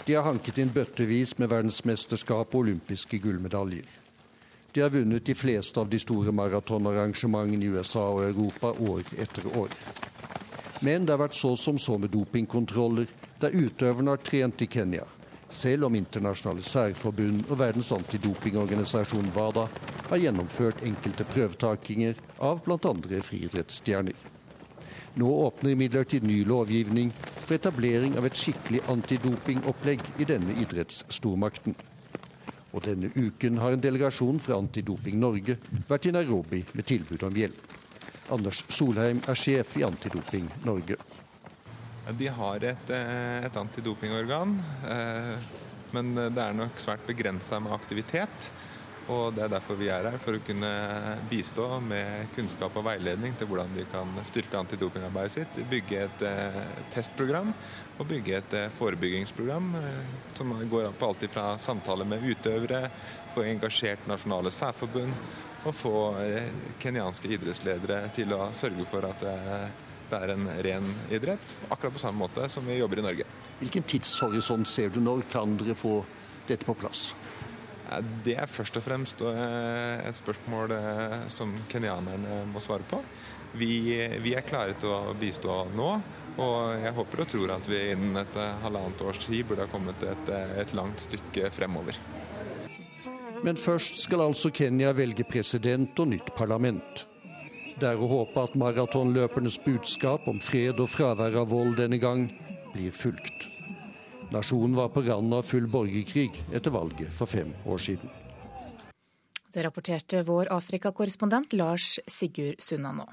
De har hanket inn bøttevis med verdensmesterskap og olympiske gullmedaljer. De har vunnet de fleste av de store maratonarrangementene i USA og Europa år etter år. Men det har vært så som så med dopingkontroller, der utøverne har trent i Kenya, selv om internasjonale særforbund og verdens antidopingorganisasjon WADA har gjennomført enkelte prøvetakinger av bl.a. friidrettsstjerner. Nå åpner imidlertid ny lovgivning for etablering av et skikkelig antidopingopplegg i denne idrettsstormakten. Og denne uken har en delegasjon fra Antidoping Norge vært i Nairobi med tilbud om hjelp. Anders Solheim er sjef i Antidoping Norge. De har et, eh, et antidopingorgan, eh, men det er nok svært begrensa med aktivitet. Og Det er derfor vi er her, for å kunne bistå med kunnskap og veiledning til hvordan de kan styrke antidopingarbeidet sitt, bygge et eh, testprogram og bygge et eh, forebyggingsprogram eh, som går på alt fra samtaler med utøvere, få engasjert nasjonale særforbund og få kenyanske idrettsledere til å sørge for at det er en ren idrett, akkurat på samme måte som vi jobber i Norge. Hvilken tidshorisont ser du når kan dere få dette på plass? Det er først og fremst eh, et spørsmål eh, som kenyanerne må svare på. Vi, vi, er klare til å bistå nå, og jeg håper og tror at vi innen et eh, halvannet års tid burde ha kommet et, et langt stykke fremover. Men først skal altså Kenya velge president og nytt parlament. Det er å håpe at maratonløpernes budskap om fred og fravær av vold denne gang blir fulgt. Nasjonen var på randen av full borgerkrig etter valget for fem år siden. Det rapporterte vår Afrikakorrespondent Lars Sigurd Sunna nå.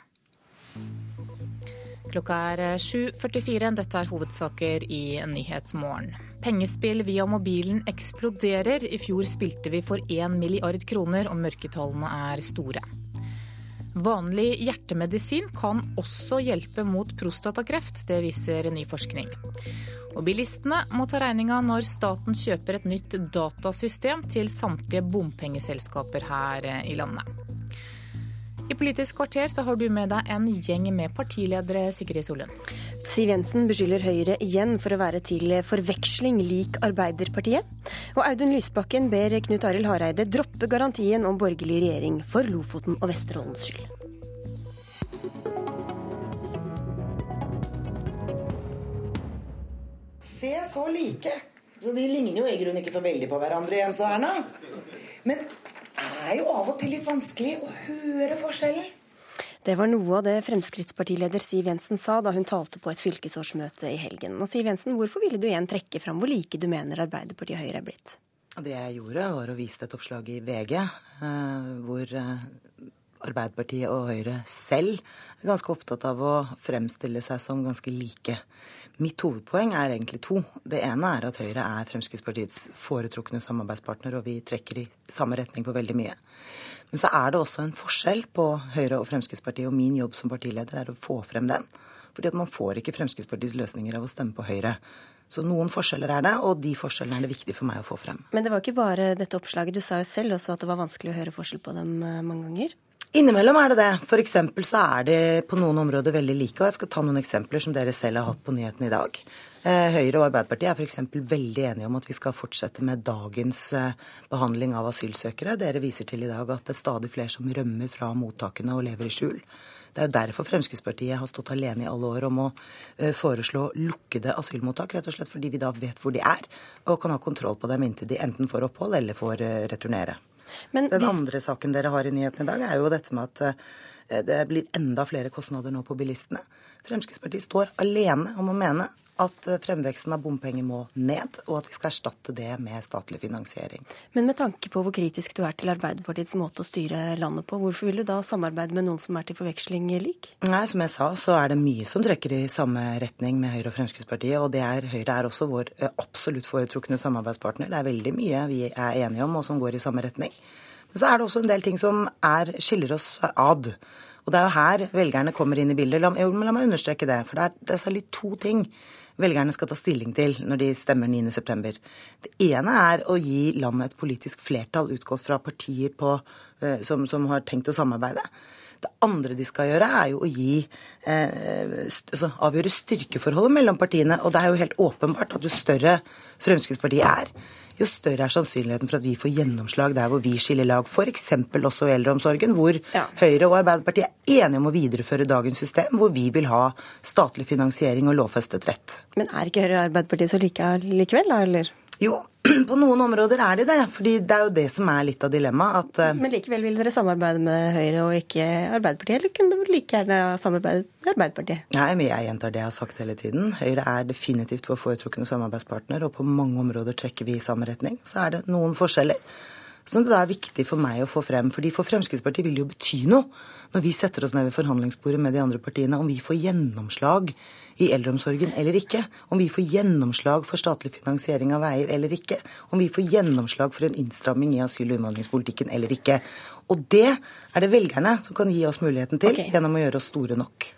Klokka er 7.44. Dette er hovedsaker i Nyhetsmorgen. Pengespill via mobilen eksploderer. I fjor spilte vi for 1 milliard kroner, og mørketallene er store. Vanlig hjertemedisin kan også hjelpe mot prostatakreft, det viser ny forskning. Og bilistene må ta regninga når staten kjøper et nytt datasystem til samtlige bompengeselskaper her i landet. I Politisk kvarter så har du med deg en gjeng med partiledere, Sigrid Solund. Siv Jensen beskylder Høyre igjen for å være til forveksling lik Arbeiderpartiet. Og Audun Lysbakken ber Knut Arild Hareide droppe garantien om borgerlig regjering for Lofoten og Vesterålens skyld. se så like. Så de ligner jo i grunnen ikke så veldig på hverandre, Jens og Erna. Men er jo av og til litt vanskelig å høre forskjellen. Det var noe av det Fremskrittspartileder Siv Jensen sa da hun talte på et fylkesårsmøte i helgen. Og Siv Jensen, hvorfor ville du igjen trekke fram hvor like du mener Arbeiderpartiet og Høyre er blitt? Det jeg gjorde, var å vise et oppslag i VG eh, hvor eh, Arbeiderpartiet og Høyre selv er ganske opptatt av å fremstille seg som ganske like. Mitt hovedpoeng er egentlig to. Det ene er at Høyre er Fremskrittspartiets foretrukne samarbeidspartner, og vi trekker i samme retning på veldig mye. Men så er det også en forskjell på Høyre og Fremskrittspartiet, og min jobb som partileder er å få frem den. Fordi at man får ikke Fremskrittspartiets løsninger av å stemme på Høyre. Så noen forskjeller er det, og de forskjellene er det viktig for meg å få frem. Men det var ikke bare dette oppslaget. Du sa jo selv også at det var vanskelig å høre forskjell på dem eh, mange ganger. Innimellom er det det. For eksempel så er de på noen områder veldig like. Og jeg skal ta noen eksempler som dere selv har hatt på nyhetene i dag. Eh, Høyre og Arbeiderpartiet er f.eks. veldig enige om at vi skal fortsette med dagens eh, behandling av asylsøkere. Dere viser til i dag at det er stadig flere som rømmer fra mottakene og lever i skjul. Det er jo derfor Fremskrittspartiet har stått alene i alle år om å eh, foreslå lukkede asylmottak, rett og slett fordi vi da vet hvor de er, og kan ha kontroll på dem inntil de enten får opphold eller får returnere. Men Den hvis... andre saken dere har i nyhetene i dag, er jo dette med at eh, det blir enda flere kostnader nå på bilistene. Fremskrittspartiet står alene om å mene at eh, fremveksten av bompenger må ned, og at vi skal erstatte det med statlig finansiering. Men med tanke på hvor kritisk du er til Arbeiderpartiets måte å styre landet på, hvorfor vil du da samarbeide med noen som er til forveksling lik? Nei, Som jeg sa, så er det mye som trekker i samme retning med Høyre og Fremskrittspartiet. Og det er, Høyre er også vår eh, absolutt foretrukne samarbeidspartner. Det er veldig mye vi er enige om, og som går i samme retning. Men så er det også en del ting som er, skiller oss ad. Og det er jo her velgerne kommer inn i bildet. La, la meg understreke det. For det er, det er litt to ting velgerne skal ta stilling til når de stemmer 9.9. Det ene er å gi landet et politisk flertall utgått fra partier på, eh, som, som, har tenkt å samarbeide. Det andre de skal gjøre, er jo å gi, eh, altså avgjøre styrkeforholdet mellom partiene. Og det er jo helt åpenbart at jo større Fremskrittspartiet er, jo større er sannsynligheten for at vi får gjennomslag der hvor vi skiller lag, f.eks. også i eldreomsorgen, hvor ja. Høyre og Arbeiderpartiet er enige om å videreføre dagens system, hvor vi vil ha statlig finansiering og lovfestet rett. Men er ikke Høyre og Arbeiderpartiet så like likevel, da, eller? Jo, På noen områder er de det. fordi det er jo det som er litt av dilemmaet. Uh... Men likevel vil dere samarbeide med Høyre og ikke Arbeiderpartiet? Eller kunne dere like gjerne samarbeide med Arbeiderpartiet? Nei, men jeg gjentar det jeg har sagt hele tiden. Høyre er definitivt vår foretrukne samarbeidspartner, og på mange områder trekker vi i samme retning. Så er det noen forskjeller som det da er viktig for meg å få frem. fordi For Fremskrittspartiet vil det jo bety noe når vi setter oss ned ved forhandlingsbordet med de andre partiene, om vi får gjennomslag i eldreomsorgen eller ikke. Om vi får gjennomslag for statlig finansiering av veier eller ikke. Om vi får gjennomslag for en innstramming i asyl- og innvandringspolitikken eller ikke. Og det er det velgerne som kan gi oss muligheten til okay. gjennom å gjøre oss store nok.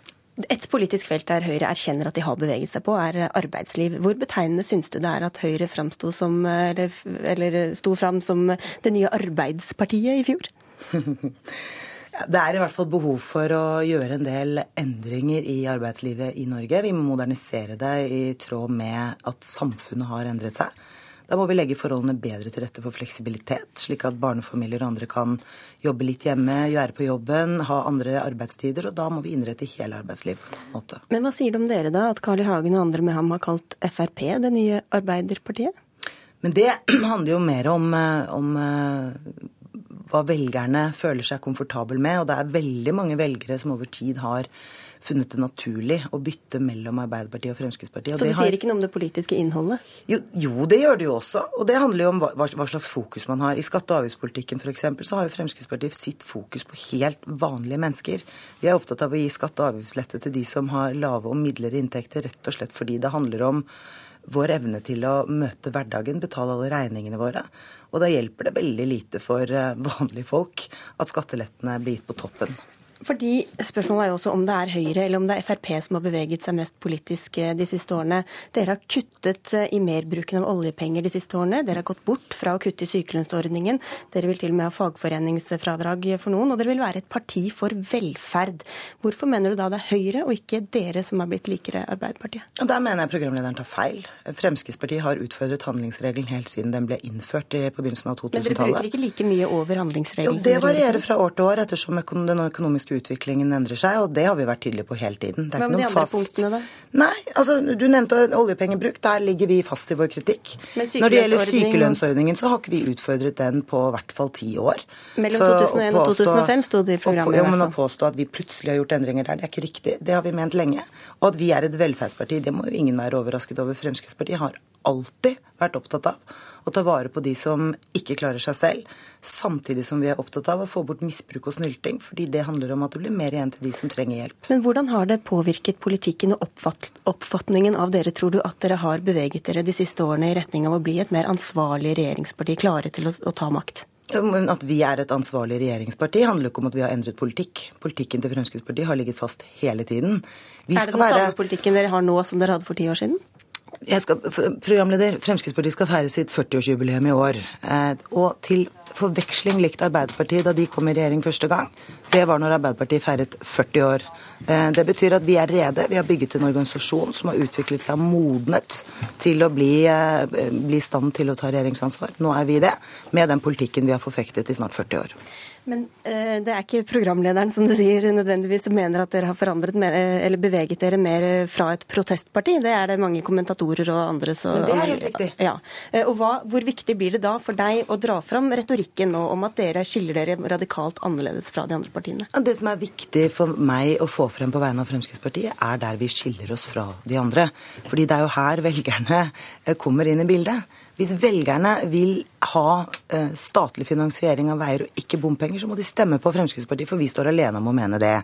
Et politisk felt der Høyre erkjenner at de har beveget seg på, er arbeidsliv. Hvor betegnende syns du det er at Høyre framsto som, eller, eller sto fram som det nye Arbeidspartiet i fjor? Det er i hvert fall behov for å gjøre en del endringer i arbeidslivet i Norge. Vi må modernisere det i tråd med at samfunnet har endret seg. Da må vi legge forholdene bedre til rette for fleksibilitet, slik at barnefamilier og andre kan jobbe litt hjemme, være på jobben, ha andre arbeidstider. Og da må vi innrette hele arbeidslivet på en måte. Men hva sier du om dere, da? At Carl I. Hagen og andre med ham har kalt Frp det nye Arbeiderpartiet? Men det handler jo mer om, eh, om eh, hva velgerne føler seg komfortabel med. Og det er veldig mange velgere som over tid har funnet det naturlig å bytte mellom Arbeiderpartiet og Fremskrittspartiet. Og så det, sier ikke noe om det politiske innholdet? Jo, jo, det gjør det jo også. Og det handler jo om hva, hva slags fokus man har. I skatte- og avgiftspolitikken f.eks. så har jo Fremskrittspartiet sitt fokus på helt vanlige mennesker. Vi er opptatt av å gi skatte- og avgiftslette til de som har lave og midlere inntekter, rett og slett fordi det handler om vår evne til å møte hverdagen, betale alle regningene våre. Og da hjelper det veldig lite for eh, vanlige folk at skattelettene blir gitt på toppen. Fordi Spørsmålet er jo også om det er Høyre eller om det er Frp som har beveget seg mest politisk eh, de siste årene. Dere har kuttet eh, i merbruken av oljepenger de siste årene. Dere har gått bort fra å kutte i sykelønnsordningen. Dere vil til og med ha fagforeningsfradrag for noen. Og dere vil være et parti for velferd. Hvorfor mener du da det er Høyre og ikke dere som har blitt likere Arbeiderpartiet? Og Der mener jeg programlederen tar feil. Fremskrittspartiet har utfordret handlingsregelen helt siden den ble innført på begynnelsen av 2000-tallet. Men dere bruker ikke like mye over handlingsregelen? Jo, det varierer fra år til år ettersom den økonomiske utviklingen endrer seg, og det har vi vært tydelige på hele tiden. Hva med de andre fast... punktene? Nei, altså du nevnte oljepengebruk. Der ligger vi fast i vår kritikk. Når det gjelder sykelønnsordningen, så har ikke vi utfordret den på hvert fall ti år. Mellom så 2001 og 2005 sto det i programmet. Ja, men å påstå at vi plutselig har gjort endringer der, det er ikke riktig. Det har vi ment lenge. Og at vi er et velferdsparti, det må jo ingen være overrasket over. Fremskrittspartiet har alltid vært opptatt av å ta vare på de som ikke klarer seg selv, samtidig som vi er opptatt av å få bort misbruk og snylting, fordi det handler om at det blir mer igjen til de som trenger hjelp. Men hvordan har det påvirket politikken og oppfatningen av dere, tror du, at dere har beveget dere de siste årene i retning av å bli et mer ansvarlig regjeringsparti, klare til å, å ta makt? At vi er et ansvarlig regjeringsparti handler ikke om at vi har endret politikk. Politikken til Fremskrittspartiet har ligget fast hele tiden. Vi er det den være... samme politikken dere har nå som dere hadde for ti år siden? Skal, programleder, Fremskrittspartiet skal feire sitt 40-årsjubileum i år. Eh, og til forveksling likt Arbeiderpartiet da de kom i regjering første gang. Det var når Arbeiderpartiet feiret 40 år. Eh, det betyr at vi er rede. Vi har bygget en organisasjon som har utviklet seg modnet til å bli, eh, i stand til å ta regjeringsansvar. Nå er vi det, med den politikken vi har forfektet i snart 40 år. Men eh, det er ikke programlederen som du sier nødvendigvis som mener at dere har forandret eh, eller beveget dere mer eh, fra et protestparti. Det er det mange kommentatorer og andre som Men det er helt riktig. Ja. Eh, og hva, Hvor viktig blir det da for deg å dra fram retorikken nå om at dere skiller dere radikalt annerledes fra de andre partiene? Det som er viktig for meg å få frem på vegne av Fremskrittspartiet, er der vi skiller oss fra de andre. Fordi det er jo her velgerne kommer inn i bildet. Hvis velgerne vil ha eh, statlig finansiering av veier og ikke bompenger, så må de stemme på Fremskrittspartiet, for vi står alene om å mene det.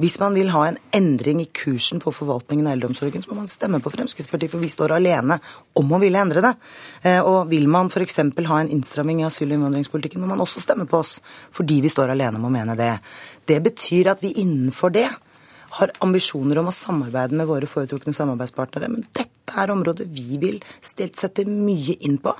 Hvis man vil ha en endring i kursen på forvaltningen av eldreomsorgen, så må man stemme på Fremskrittspartiet, for vi står alene om å ville endre det. Eh, og vil man f.eks. ha en innstramming i asyl- og innvandringspolitikken, må man også stemme på oss, fordi vi står alene om å mene det. Det betyr at vi innenfor det har ambisjoner om å samarbeide med våre foretrukne samarbeidspartnere. Men dette er området vi vil stilt sette mye inn på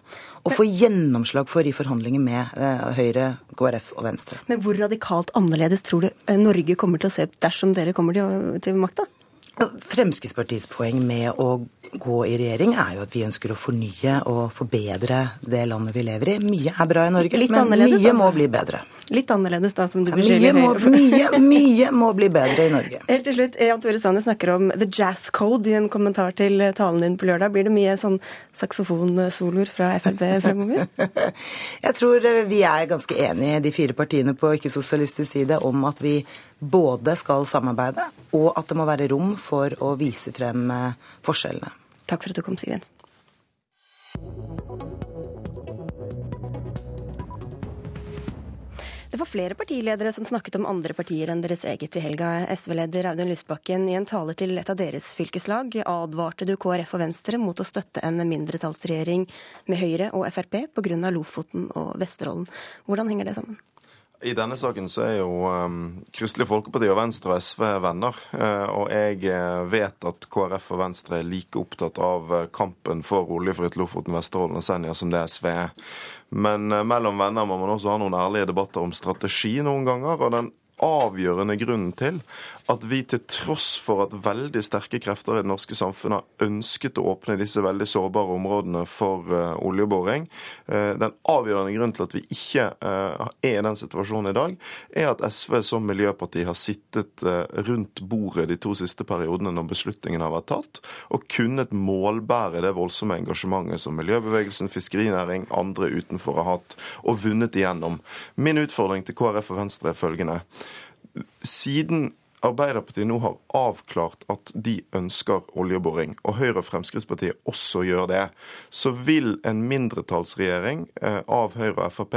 og få gjennomslag for i forhandlinger med uh, Høyre, KrF og Venstre. Men hvor radikalt annerledes tror du eh, Norge kommer til å se dersom dere kommer til makta? Fremskrittspartiets poeng med å gå i regjering, er jo at vi ønsker å fornye og forbedre det landet vi lever i. Mye er bra i Norge, Litt men mye altså. må bli bedre. Litt annerledes da, som du Ja, beskylder Høyre for. mye, mye må bli bedre i Norge. Helt til slutt, Jan Tore Sanner snakker om the jazz code i en kommentar til talen din på lørdag. Blir det mye sånn saksofonsoloer fra Frp fremover? Jeg tror vi er ganske enige, de fire partiene på ikke-sosialistisk side, om at vi både skal samarbeide, og at det må være rom for å vise frem eh, forskjellene. Takk for at du kom, Siv Jensen. Det var flere partiledere som snakket om andre partier enn deres eget i helga. SV-leder Audun Lysbakken i en tale til et av deres fylkeslag advarte du KrF og Venstre mot å støtte en mindretallsregjering med Høyre og Frp pga. Lofoten og Vesterålen. Hvordan henger det sammen? I denne saken så er jo um, Kristelig Folkeparti og Venstre og SV venner. Uh, og jeg eh, vet at KrF og Venstre er like opptatt av uh, kampen for oljefritt Lofoten, Vesterålen og Senja som det SV er. Men uh, mellom venner må man også ha noen ærlige debatter om strategi noen ganger. og den avgjørende grunnen til at vi til tross for at veldig sterke krefter i det norske samfunnet har ønsket å åpne disse veldig sårbare områdene for uh, oljeboring, uh, den avgjørende grunnen til at vi ikke uh, er i den situasjonen i dag, er at SV som miljøparti har sittet rundt bordet de to siste periodene når beslutningen har vært tatt, og kunnet målbære det voldsomme engasjementet som miljøbevegelsen, fiskerinæring, andre utenfor har hatt, og vunnet igjennom. Min utfordring til KrF og Venstre er følgende. Siden Arbeiderpartiet nå har avklart at de ønsker oljeboring, og Høyre og Fremskrittspartiet også gjør det, så vil en mindretallsregjering eh, av Høyre og Frp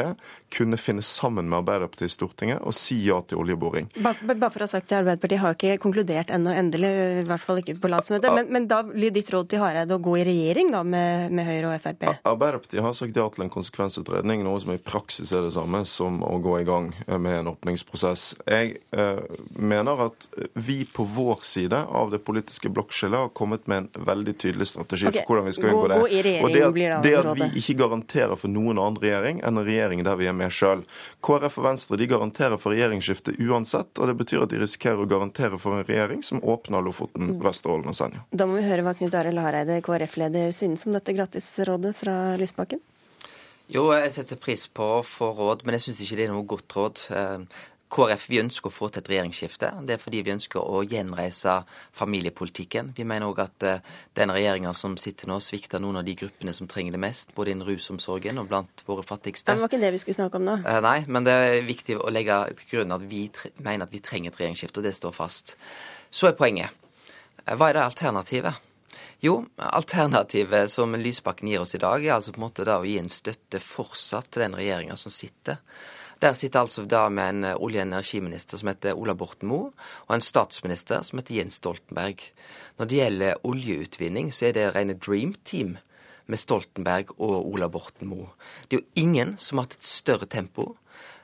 kunne finne sammen med Arbeiderpartiet i Stortinget og si ja til oljeboring. Bare, bare for å ha sagt det, Arbeiderpartiet har ikke konkludert ennå endelig, i hvert fall ikke på landsmøtet. Men, men da blir ditt råd til Hareide å gå i regjering da med, med Høyre og Frp? Arbeiderpartiet har sagt ja til en konsekvensutredning, noe som i praksis er det samme som å gå i gang med en åpningsprosess. Jeg eh, mener at vi på vår side av det politiske blokkskillet har kommet med en veldig tydelig strategi okay. for hvordan vi skal gå- unngå det. gå i og det at, det at vi ikke garanterer for noen annen regjering enn en regjering der vi er med sjøl. KrF og Venstre de garanterer for regjeringsskifte uansett, og det betyr at de risikerer å garantere for en regjering som åpner Lofoten, Mm. Vesterålen og Senja. Da må vi høre hva Knut Arild Hareide, KrF-leder, synes om dette gratisrådet fra Lysbakken. Jo, jeg setter pris på å få råd, men jeg syns ikke det er noe godt råd. KrF vi ønsker å få til et regjeringsskifte. Det er fordi vi ønsker å gjenreise familiepolitikken. Vi mener òg at eh, den regjeringa som sitter nå, svikter noen av de gruppene som trenger det mest, både innen rusomsorgen og blant våre fattigste. Det var ikke det vi skulle snakke om nå. Eh, Nei, men det er viktig å legge til grunn at vi mener at vi trenger et regjeringsskifte, og det står fast. Så er poenget. Eh, Hva er det alternativet? Jo, alternativet som Lysbakken gir oss i dag, er altså på en måte da å gi en støtte fortsatt til den regjeringa som sitter. Der sitter altså da med en eh, olje- og energiminister som heter Ola Borten Moe, og en statsminister som heter Jens Stoltenberg. Når det gjelder oljeutvinning, så er det rene dream team med Stoltenberg og Ola Borten Moe. Det er jo ingen som har hatt et større tempo.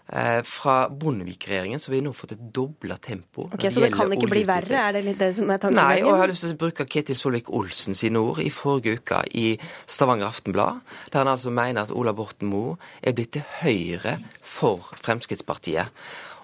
Eh, fra Bondevik-regjeringen så har vi nå fått et dobla tempo. Okay, Ok, Så det kan ikke bli verre? Er det litt det som er Nei, og jeg har lyst til å bruke Ketil Solvik-Olsen sine ord i forrige uke i Stavanger Aftenblad, der han altså mener at Ola Borten Moe er blitt til høyre for Fremskrittspartiet.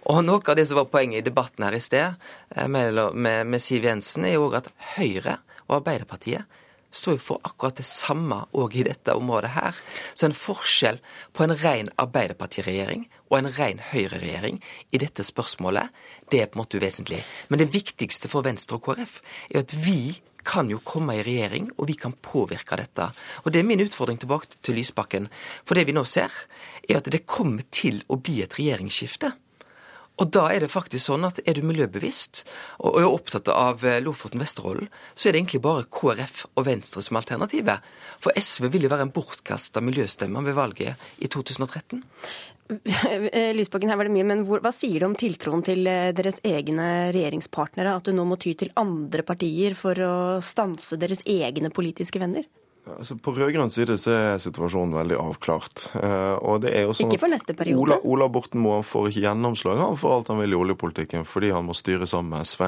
Og noe av det som var poenget i debatten her i sted eh, med, med, med Siv Jensen, er jo òg at Høyre og Arbeiderpartiet står jo for akkurat det samme òg i dette området her. Så en forskjell på en ren Arbeiderpartiregjering og en ren Høyre-regjering i dette spørsmålet, det er på en måte uvesentlig. Men det viktigste for Venstre og KrF er at vi kan jo komme i regjering, og vi kan påvirke dette. Og Det er min utfordring tilbake til Lysbakken. For det vi nå ser, er at det kommer til å bli et regjeringsskifte. Og da er det faktisk sånn at er du miljøbevisst og er opptatt av eh, Lofoten-Vesterålen, så er det egentlig bare KrF og Venstre som alternativet. For SV vil jo være en bortkasta miljøstemme ved valget i 2013. Eh, Lysbakken, her var det mye, men hvor, hva sier du om tiltroen til eh, deres egne regjeringspartnere? At du nå må ty til andre partier for å stanse deres egne politiske venner? Altså, på rød-grønn side så er situasjonen veldig avklart. Eh, og det er jo sånn Ikke for neste periode. Ola, Ola Borten Moe får ikke gjennomslag han for alt han vil i oljepolitikken, fordi han må styre sammen med SV.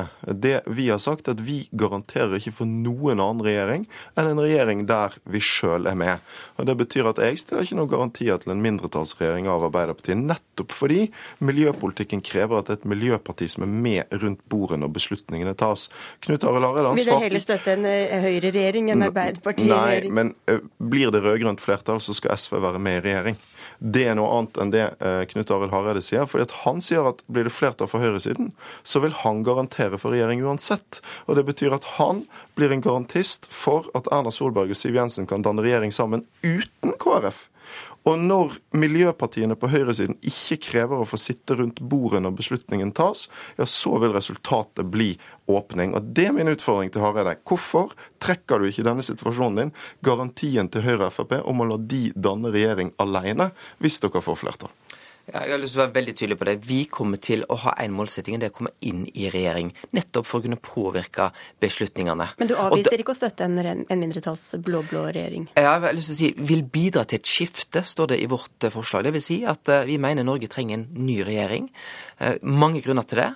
Det vi har sagt, at vi garanterer ikke for noen annen regjering enn en regjering der vi sjøl er med. Og Det betyr at jeg stiller ikke noen garantier til en mindretallsregjering av Arbeiderpartiet, nettopp fordi miljøpolitikken krever at det er et miljøparti som er med rundt bordet når beslutningene tas. Knut Arild Hareide Vil det heller støtte en eh, høyreregjering enn Arbeiderpartiet-regjering? Nei, men uh, blir det rød-grønt flertall, så skal SV være med i regjering. Det er noe annet enn det uh, Knut Arild Hareide sier. fordi at Han sier at blir det flertall for høyresiden, så vil han garantere for regjering uansett. Og Det betyr at han blir en garantist for at Erna Solberg og Siv Jensen kan danne regjering sammen uten KrF. Og når miljøpartiene på høyresiden ikke krever å få sitte rundt bordet når beslutningen tas, ja, så vil resultatet bli åpning. Og Det er min utfordring til Hareide. Hvorfor trekker du ikke i denne situasjonen din garantien til Høyre og Frp om å la de danne regjering alene, hvis dere får flertall? Ja, jeg har lyst til å være veldig tydelig på det. Vi kommer til å ha en målsetting, det er å komme inn i regjering. Nettopp for å kunne påvirke beslutningene. Men du avviser ikke å støtte en, en mindretalls blå-blå regjering? Jeg har lyst til å si vil bidra til et skifte, står det i vårt eh, forslag. Det vil si at eh, vi mener Norge trenger en ny regjering. Eh, mange grunner til det.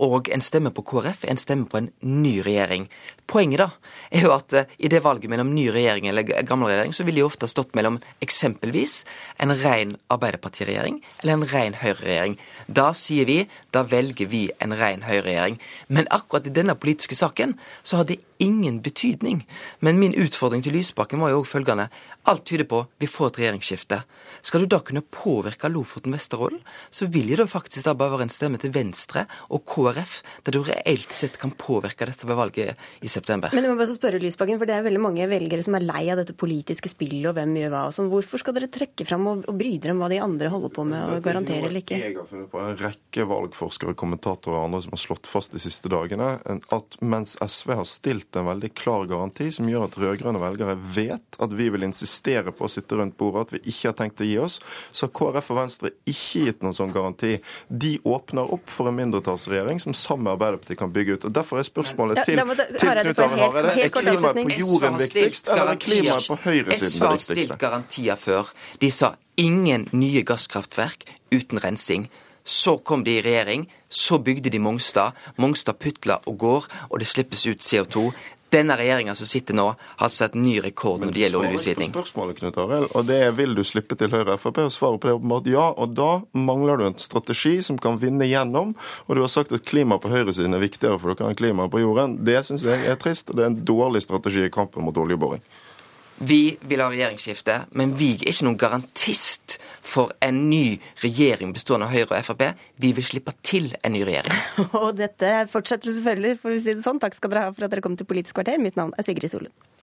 Og en stemme på KrF er en stemme på en ny regjering. Poenget da er jo at i det valget mellom ny regjering eller gammel regjering, så ville de ofte stått mellom eksempelvis en ren Arbeiderpartiregjering eller en ren Høyre-regjering. Da sier vi da velger vi en ren Høyre-regjering. Men akkurat i denne politiske saken så har det ingen betydning. Men min utfordring til Lysbakken var jo òg følgende. Alt tyder på vi får et regjeringsskifte. Skal du da kunne påvirke Lofoten Vesterålen, så vil det faktisk da bare være en stemme til Venstre og KrF, der du reelt sett kan påvirke dette ved valget i september. Men jeg må bare spørre Lysbakken, for det er veldig mange velgere som er lei av dette politiske spillet og hvem gjør hva og sånn. Hvorfor skal dere trekke fram og, og bry dere om hva de andre holder på med og garantere eller ikke? Jeg har funnet på en rekke valgforskere, kommentatorer og andre som har slått fast de siste dagene at mens SV har stilt en veldig klar garanti som gjør at rød-grønne velgere vet at vi vil insistere på å sitte rundt bordet, at vi ikke har tenkt å gi oss, så har KrF og Venstre ikke gitt noen sånn garanti. De åpner opp for en mindretallsregjering som sammen med Arbeiderpartiet kan bygge ut. Og Derfor er spørsmålet til, til Knut Arild Hareide er klimaet på jorden viktigst, eller er klimaet på høyresiden det viktigste? SV har stilt garantier før. De sa ingen nye gasskraftverk uten rensing. Så kom de i regjering, så bygde de Mongstad. Mongstad putler og går, og det slippes ut CO2. Denne regjeringa som sitter nå, har satt ny rekord når det gjelder oljeutvinning. Spørsmålet, Knut Arild, og det er vil du slippe til Høyre og Frp? Og svaret på det er åpenbart ja. Og da mangler du en strategi som kan vinne gjennom. Og du har sagt at klima på høyresiden er viktigere for dere enn klima på jorden. Det syns jeg er trist, og det er en dårlig strategi i kampen mot oljeboring. Vi vil ha regjeringsskifte, men vi er ikke noen garantist for en ny regjering bestående av Høyre og Frp. Vi vil slippe til en ny regjering. og dette fortsetter selvfølgelig, for å si det sånn. Takk skal dere ha for at dere kom til Politisk kvarter. Mitt navn er Sigrid Solund.